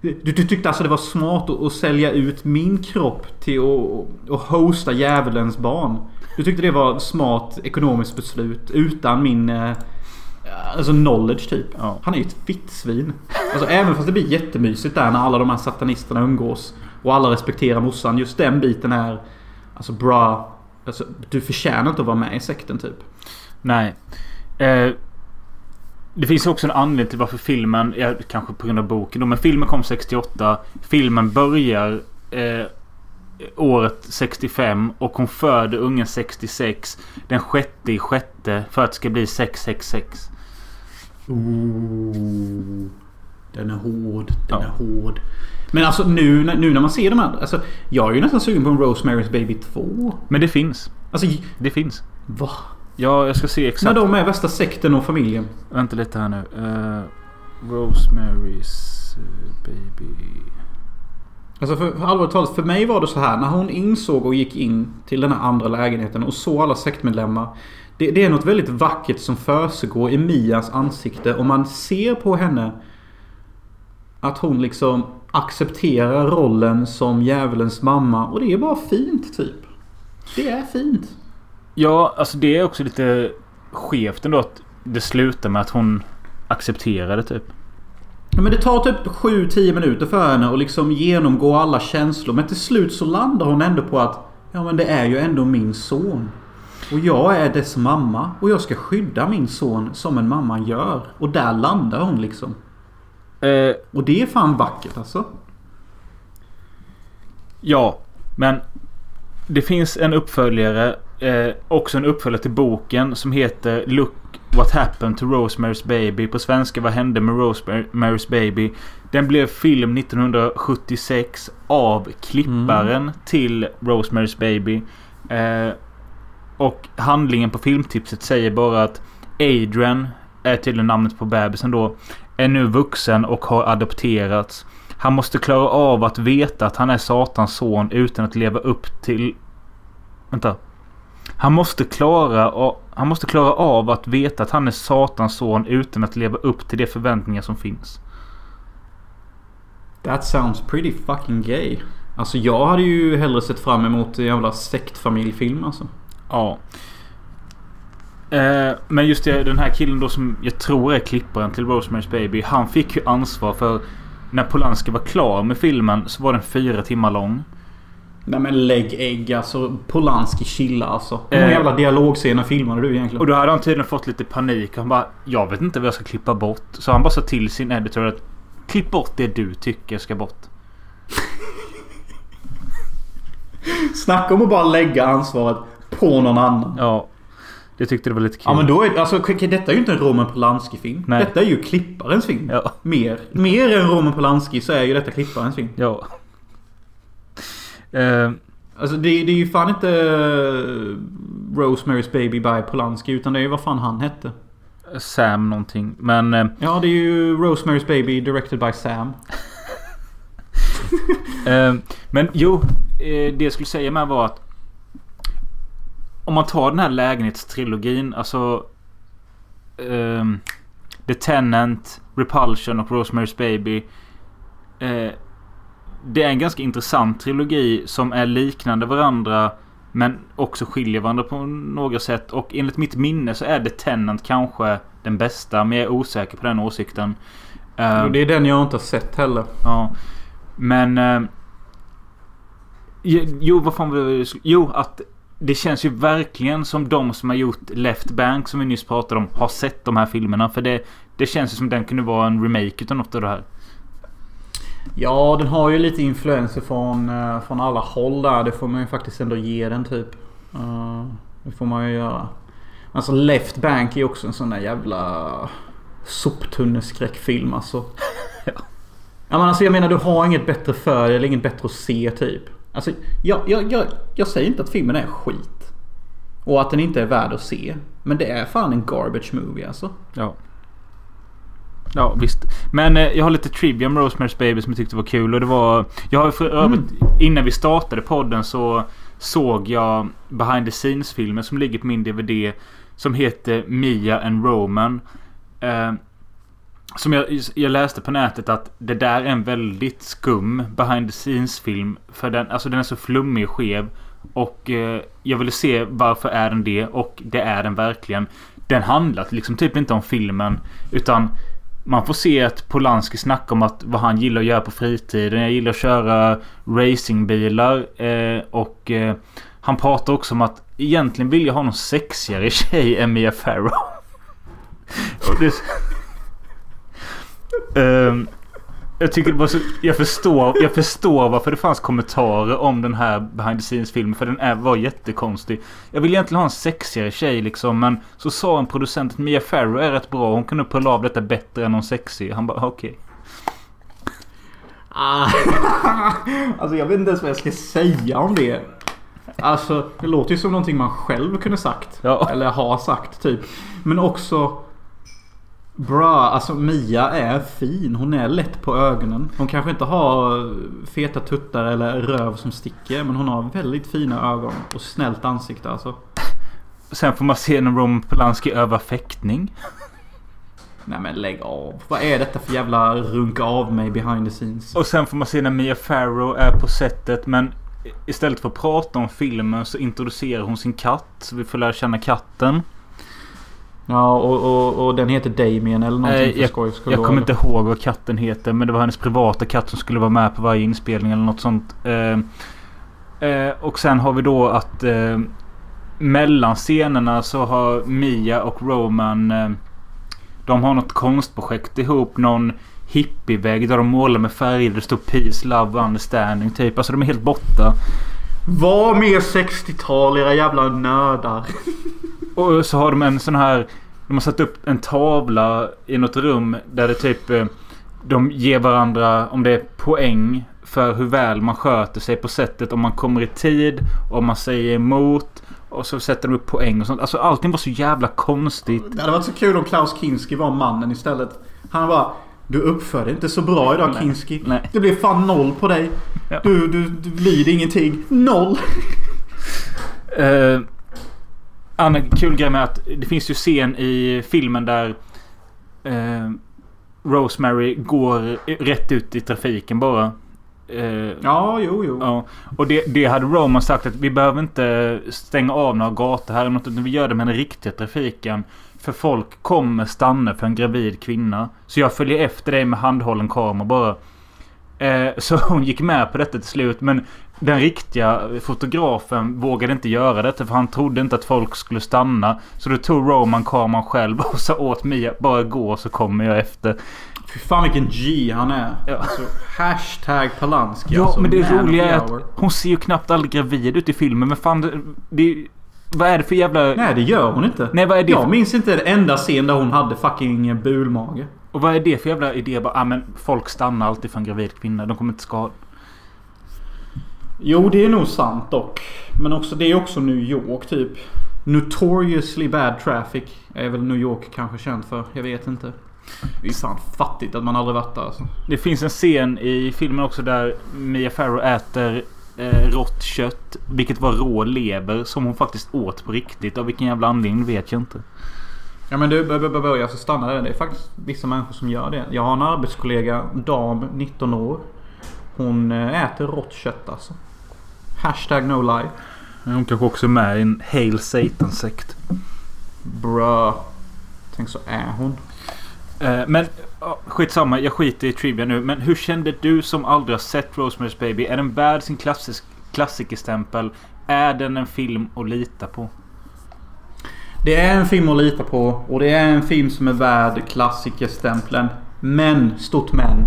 Du, du tyckte alltså det var smart att, att sälja ut min kropp till att, att hosta djävulens barn? Du tyckte det var ett smart ekonomiskt beslut utan min... eh, Alltså knowledge typ. Ja. Han är ju ett fittsvin. Alltså även fast det blir jättemysigt där när alla de här satanisterna umgås. Och alla respekterar morsan. Just den biten är... Alltså bra. Alltså, du förtjänar inte att vara med i sekten typ. Nej. Eh, det finns också en anledning till varför filmen, ja, kanske på grund av boken då, men filmen kom 68. Filmen börjar eh, året 65 och hon föder ungen 66. Den sjätte i sjätte för att det ska bli 666. Ooh, den är hård. Den Ja. är hård. Men alltså nu, nu när man ser de här. Alltså, jag är ju nästan sugen på en Rosemary's Baby 2. Men det finns. Alltså, Det finns. va? Ja, jag ska se När exakt. de är värsta sekten och familjen. Vänta lite här nu. Uh, Rosemary's eh, baby. Alltså för, för allvarligt talat, för mig var det så här. När hon insåg och gick in till den här andra lägenheten och såg alla sektmedlemmar. Det, det är något väldigt vackert som försiggår i Mias ansikte. Och man ser på henne att hon liksom accepterar rollen som djävulens mamma. Och det är bara fint typ. Det är fint. Ja, alltså det är också lite skevt ändå att det slutar med att hon accepterar det typ. Ja, men det tar typ 7-10 minuter för henne att liksom genomgå alla känslor. Men till slut så landar hon ändå på att Ja men det är ju ändå min son. Och jag är dess mamma. Och jag ska skydda min son som en mamma gör. Och där landar hon liksom. Eh, Och det är fan vackert alltså. ja, men det finns en uppföljare. Eh, också en uppföljare till boken som heter Look What Happened to Rosemary's Baby. På svenska Vad hände med Rosemary's Baby? Den blev film 1976 av klipparen till Rosemary's Baby. Eh, och handlingen på filmtipset säger bara att Adrian, är tydligen namnet på bebisen då, är nu vuxen och har adopterats. Han måste klara av att veta att han är Satans son utan att leva upp till... Vänta. Han måste klara, och, han måste klara av att veta att han är Satans son utan att leva upp till de förväntningar som finns. That sounds pretty fucking gay. Alltså jag hade ju hellre sett fram emot en jävla sektfamiljfilm alltså. Ja. Eh, men just det, den här killen då som jag tror är klipparen till Rosemary's Baby. Han fick ju ansvar för när Polanski var klar med filmen så var den fyra timmar lång. Nej men lägg ägg alltså. Polanski chilla alltså. Hur många Eh. jävla dialogscener filmade du egentligen? Och då hade han tydligen fått lite panik. Han bara Jag vet inte vad jag ska klippa bort. Så han bara sa till sin editor att Klipp bort det du tycker ska bort. Snacka om att bara lägga ansvaret på någon annan. Ja. Det tyckte det var lite kul. Ja men då är alltså detta är ju inte en Roman Polanski-film. Detta är ju klipparens film. Ja. Mer, mer än Roman Polanski så är ju detta klipparens film. Ja. Eh, Alltså det, det är ju fan inte eh, Rosemary's Baby by Polanski utan det är ju vad fan han hette. Sam någonting. Men... Eh, Ja det är ju Rosemary's Baby directed by Sam. Eh, men jo, eh, det jag skulle säga med var att om man tar den här lägenhetstrilogin, alltså The Tenant, Repulsion och Rosemary's Baby. Det är en ganska intressant trilogi som är liknande varandra men också skiljer varandra på några sätt. Och enligt mitt minne så är The Tenant kanske den bästa, men jag är osäker på den åsikten. Och det är den jag inte har sett heller. Ja. Men... Eh, jo- vad fan var det? Jo, att det känns ju verkligen som de som har gjort Left Bank som vi nyss pratade om har sett de här filmerna. För det, det känns ju som den kunde vara en remake utav något av det här. Ja, den har ju lite influenser från, eh, från alla håll där. Det får man ju faktiskt ändå ge den typ. Eh, det får man ju göra. Alltså Left Bank är också en sån där jävla soptunneskräckfilm alltså. Ja. Ja men alltså jag menar du har inget bättre för dig eller inget bättre att se typ. Alltså jag, jag, jag, jag säger inte att filmen är skit. Och att den inte är värd att se. Men det är fan en garbage movie alltså. Ja. Ja, visst. Men eh, jag har lite trivia om Rosemary's Baby som jag tyckte var kul. Och det var... Jag har för övrigt... Innan vi startade podden så såg jag behind the scenes-filmen som ligger på min DVD. Som heter Mia and Roman. Eh, som jag, jag läste på nätet att det där är en väldigt skum behind the scenes-film. För den, alltså den är så flummig och skev. Och eh, jag ville se varför är den det. Och det är den verkligen. Den handlar liksom typ inte om filmen. Utan man får se att Polanski snackar om att vad han gillar att göra på fritiden. Jag gillar att köra racingbilar. Eh, och eh, han pratar också om att egentligen vill jag ha någon sexigare tjej än Mia Farrow. Ehm, Jag tycker det var så, jag förstår, jag förstår varför det fanns kommentarer om den här behind the scenes filmen. För den är, var jättekonstig. Jag vill egentligen ha en sexigare tjej liksom. Men så sa en producent att Mia Farrow är rätt bra. Hon kunde pulla av detta bättre än någon sexig. Han bara okej. Ah. alltså jag vet inte ens vad jag ska säga om det. Alltså det låter ju som någonting man själv kunde sagt. Ja. Eller har sagt typ. Men också... Bra, alltså Mia är fin. Hon är lätt på ögonen. Hon kanske inte har feta tuttar eller röv som sticker. Men hon har väldigt fina ögon. Och snällt ansikte alltså. Sen får man se när Roman Polanski övar fäktning. Nej men lägg av. Vad är detta för jävla runka av mig behind the scenes? Och sen får man se när Mia Farrow är på sättet. Men istället för att prata om filmen så introducerar hon sin katt. Så vi får lära känna katten. Ja och, och, och den heter Damien eller någonting för jag, skojs skull jag kommer inte ihåg vad katten heter. Men det var hennes privata katt som skulle vara med på varje inspelning eller något sånt. Eh, eh, och sen har vi då att eh, mellan scenerna så har Mia och Roman eh, De har något konstprojekt ihop. Någon hippievägg där de målar med färger. Det står Peace, Love, Understanding typ. Alltså de är helt borta. Var mer 60-tal era jävla nördar. Och så har de en sån här... De har satt upp en tavla i något rum där det typ... eh, De ger varandra, om det är poäng för hur väl man sköter sig på sättet. Om man kommer i tid, om man säger emot. Och så sätter de upp poäng och sånt. Alltså allting var så jävla konstigt. Det hade varit så kul om Klaus Kinski var mannen istället. Han bara Du uppför dig inte så bra idag Nej. Kinski. Nej. Det blir fan noll på dig. Ja. Du, du, du lider ingenting. Noll. Uh, annan kul grej med att det finns ju scen i filmen där eh, Rosemary går rätt ut i trafiken bara. Eh, Ja, jo, jo. Ja, och det, det hade Roman sagt att vi behöver inte stänga av några gator här utan vi gör det med den riktiga trafiken. För folk kommer stanna för en gravid kvinna. Så jag följer efter dig med handhållen kamera bara. Eh, så hon gick med på detta till slut. Men den riktiga fotografen vågade inte göra detta för han trodde inte att folk skulle stanna. Så då tog Roman kameran själv och sa åt Mia bara gå så kommer jag efter. Fy fan vilken G han är. Ja. Alltså, hashtag Polanski. Ja, alltså, men det roliga är att hon ser ju knappt aldrig gravid ut i filmen. Men fan, det, det, vad är det för jävla... Nej, det gör hon inte. Nej, vad är det Jag för- minns inte en enda scen där hon hade fucking bulmage. Och vad är det för jävla idé? Bara, ah, men folk stannar alltid för en gravid kvinna. De kommer inte skada. Jo, det är nog sant dock. Men också, det är också New York typ. Notoriously bad traffic är väl New York kanske känt för. Jag vet inte. Det är fan fattigt att man aldrig varit där alltså. Det finns en scen i filmen också där Mia Farrow äter eh, rått kött. Vilket var rå lever som hon faktiskt åt på riktigt. Av vilken jävla anledning vet jag inte. Ja men du, bör- bör- bör- börja alltså stanna där. Det är faktiskt vissa människor som gör det. Jag har en arbetskollega, dam, 19 år. Hon eh, äter rått kött alltså. Hashtag no lie. Hon kanske också är med i en Hail Satan-sekt. Bruh. Tänk så är hon. Eh, men skitsamma, jag skiter i trivia nu. Men hur kände du som aldrig har sett Rosemary's Baby? Är den värd sin klassisk, klassikerstämpel? Är den en film att lita på? Det är en film att lita på och det är en film som är värd klassikerstämpeln. Men, stort men.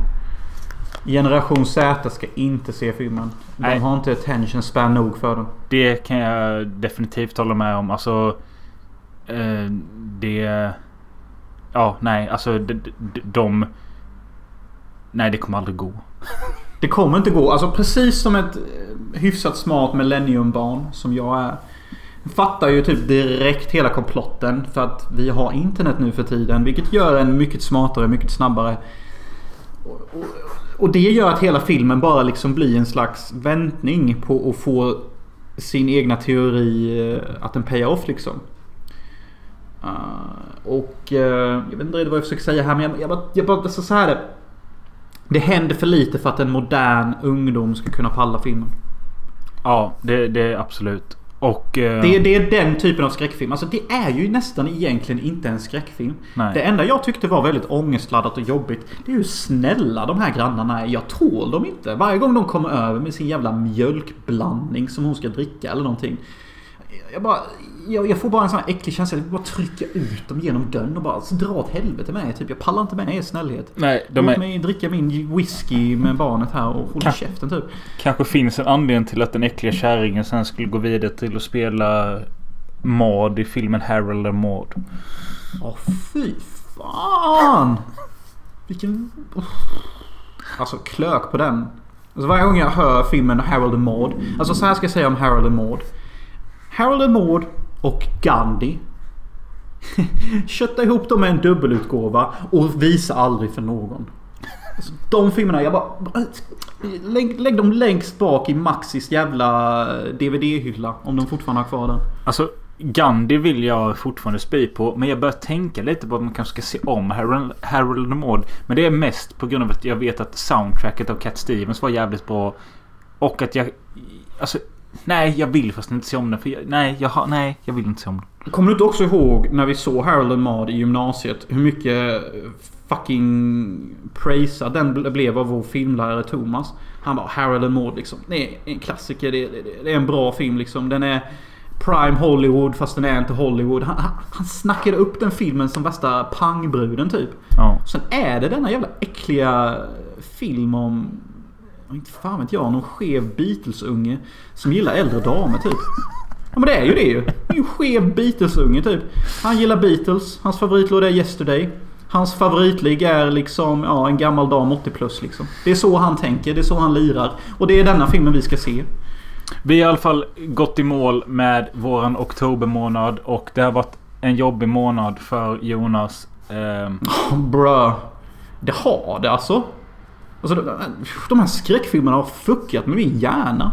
Generation Z ska inte se filmen. De Nej. har inte attention span nog för den. Det kan jag definitivt hålla med om. Alltså... Eh, det... Ja, nej. Alltså de, de, de... Nej, det kommer aldrig gå. Det kommer inte gå. Alltså precis som ett eh, hyfsat smart millenniumbarn som jag är. Fattar ju typ direkt hela komplotten. För att vi har internet nu för tiden. Vilket gör en mycket smartare, mycket snabbare. Och, och, och det gör att hela filmen bara liksom blir en slags väntning på att få sin egna teori eh, att den pay off liksom. Uh, och uh, jag vet inte riktigt vad jag försöker säga här men jag, jag, bara, jag bara alltså så här är det. Det händer för lite för att en modern ungdom ska kunna palla filmen. Ja, det, det är absolut. Och... eh, Det, är- det är den typen av skräckfilm. Alltså det är ju nästan egentligen inte en skräckfilm. Nej. Det enda jag tyckte var väldigt ångestladdat och jobbigt. Det är hur snälla de här grannarna är. Jag tål dem inte. Varje gång de kommer över med sin jävla mjölkblandning som hon ska dricka eller någonting. Jag, bara, jag, jag får bara en sån här äcklig känsla. Jag vill bara trycka ut dem genom dörren och bara dra åt helvete med er. Typ. Jag pallar inte med er snällhet. Nej, de Låt är, mig dricka min whisky med barnet här och hålla Kan- käften typ. kanske finns en anledning till att den äckliga kärringen sen skulle gå vidare till att spela Maud i filmen Harold and Maud. Åh fy fan! Vilken... Alltså klök på den. Alltså varje gång jag hör filmen Harold and Maud. Alltså så här ska jag säga om Harold and Maud. Harold and Maud och Gandhi. Kötta ihop dem med en dubbelutgåva och visa aldrig för någon. Alltså, de filmerna, jag bara... Lägg, lägg dem längst bak i Maxis jävla eh, DVD-hylla. Om de fortfarande har kvar den. Alltså Gandhi vill jag fortfarande spy på. Men jag börjar tänka lite på att man kanske ska se om Harold, Harold and Maud. Men det är mest på grund av att jag vet att soundtracket av Cat Stevens var jävligt bra. Och att jag... Alltså... Nej, jag vill fast inte se om den. För jag, nej, jag har, nej, jag vill inte se om den. Kommer du inte också ihåg när vi såg Harold and Maude i gymnasiet hur mycket fucking praisad den ble- blev av vår filmlärare Thomas? Han bara Harold and Maude liksom. Det är en klassiker. Det är, det är en bra film liksom. Den är Prime Hollywood fast den är inte Hollywood. Han, han, han snackade upp den filmen som värsta pangbruden typ. Ja. Sen är det denna jävla äckliga film om... Inte fan vet jag. Någon skev Beatles-unge som gillar äldre damer typ. Ja men det är ju det ju. Det är ju en skev Beatles-unge typ. Han gillar Beatles. Hans favoritlåt är Yesterday. Hans favoritligg är liksom ja, en gammal dam 80 plus liksom. Det är så han tänker. Det är så han lirar. Och det är denna filmen vi ska se. Vi har i alla fall gått i mål med våran oktobermånad. Och det har varit en jobbig månad för Jonas. Ehm, Bruh. Det har det alltså. Alltså de, här skräckfilmerna har fuckat med min hjärna.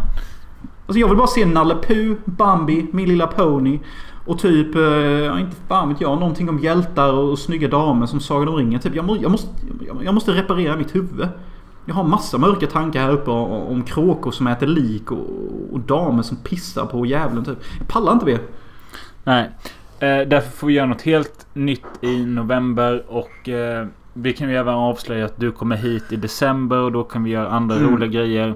Alltså jag vill bara se Nalle Puh, Bambi, Min Lilla Pony. Och typ, eh, inte fan vet jag, någonting om hjältar och snygga damer som Sagan om ringen. Typ, jag, må, jag, måste, jag, måste reparera mitt huvud. Jag har massa mörka tankar här uppe om, om kråkor som äter lik och, och damer som pissar på djävulen typ. Jag pallar inte mer. Nej. Eh, därför får vi göra något helt nytt i november. Och eh, vi kan ju även avslöja att du kommer hit i december. Och då kan vi göra andra Mm. roliga grejer.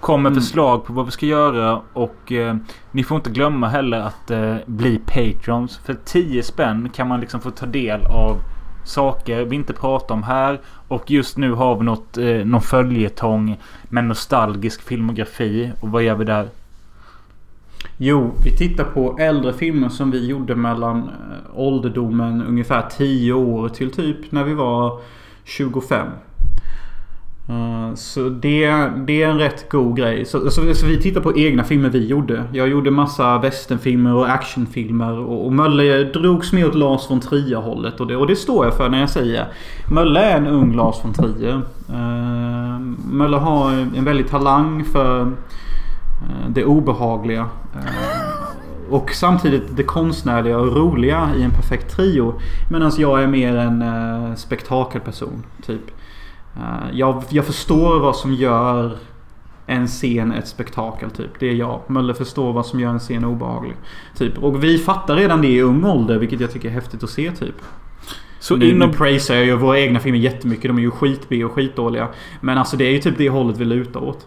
Kom med Mm. förslag på vad vi ska göra. Och eh, ni får inte glömma heller att eh, bli patrons. För 10 spänn kan man liksom få ta del av saker vi inte pratar om här. Och just nu har vi något, eh, någon följetong med nostalgisk filmografi. Och vad gör vi där? Jo, vi tittar på äldre filmer som vi gjorde mellan eh, ålderdomen ungefär 10 år till typ när vi var 25. Eh, så det, det är en rätt god grej. Så, så, så vi tittar på egna filmer vi gjorde. Jag gjorde massa westernfilmer och actionfilmer. Och, och Mölle drogs med åt Lars von Trier hållet. Och det, och det står jag för när jag säger. Mölle är en ung Lars von Trier. Eh, Mölle har en väldig talang för det obehagliga. Eh, Och samtidigt det konstnärliga och roliga i en perfekt trio. Medan jag är mer en eh, spektakelperson. Typ. Eh, jag, jag förstår vad som gör en scen ett spektakel. Typ. Det är jag. Mölle förstår vad som gör en scen obehaglig. Typ. Och vi fattar redan det i ung ålder. Vilket jag tycker är häftigt att se. Typ. Så nu, inom nu praisar jag ju våra egna filmer jättemycket. De är ju skit och skitdåliga. Men alltså det är ju typ det hållet vi lutar åt.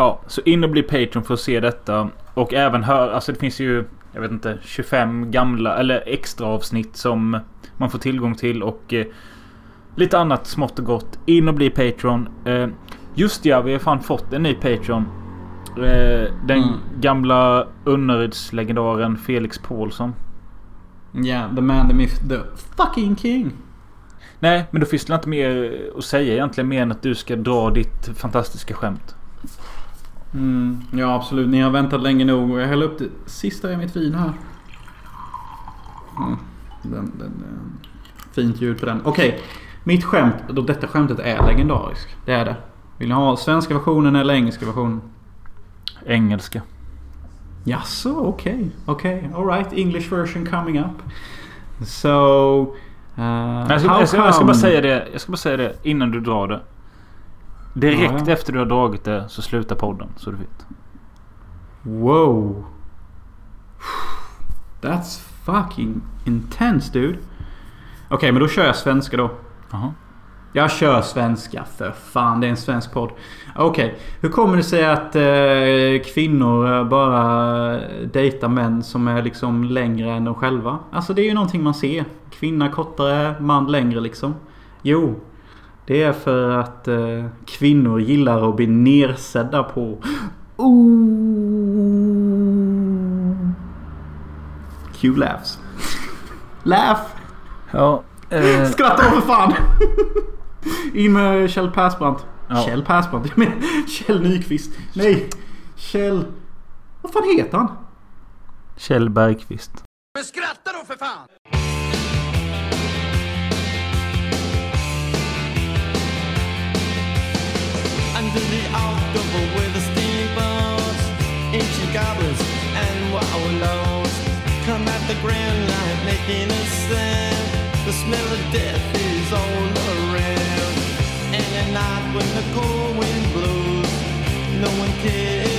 Ja, så in och bli Patreon för att se detta. Och även hör, alltså det finns ju, jag vet inte, 25 gamla eller extra avsnitt som man får tillgång till och eh, lite annat smått och gott. In och bli Patreon. Eh, just ja, vi har fan fått en ny Patreon. Eh, den Mm. gamla Unneryds-legendaren Felix Paulsson. Ja, yeah, the man, the myth, the fucking king. Nej, men då finns det inte mer att säga egentligen mer än att du ska dra ditt fantastiska skämt. Mm, ja absolut. Ni har väntat länge nog. Jag häller upp det sista i mitt vin här. Mm, den, den, eh, fint ljud på den. Okej. Mitt skämt. Då detta skämtet är legendariskt. Det är det. Vill ni ha svenska versionen eller engelska versionen? Engelska. Jaså, okej. Okej. Alright. English version coming up. So... Uh, Jag ska, jag, ska, jag ska bara säga det. Jag ska bara säga det innan du drar det. Direkt Ja, efter du har dragit det så slutar podden. Så du vet. Wow. That's fucking intense dude. Okej, men då kör jag svenska då. Jaha. Jag kör svenska för fan. Det är en svensk podd. Okej. Hur kommer det sig att eh, kvinnor eh, bara dejtar män som är liksom längre än de själva? Alltså det är ju någonting man ser. Kvinna kortare, man längre liksom. Jo. Det är för att eh, kvinnor gillar att bli nersedda på. Ooh. Q laughs. Laugh! Ja. Eh, Skratta då för fan! In med Kjell Persbrandt. Ja. Kjell Persbrandt? Jag menar Kjell Nyqvist. Nej. Kjell... Vad fan heter han? Kjell Bergqvist. Men skratta då för fan! Under the October with the steamboats, ancient goblins and wallows come at the grand line making a sound. The smell of death is all around. And at night when the cold wind blows, no one cares.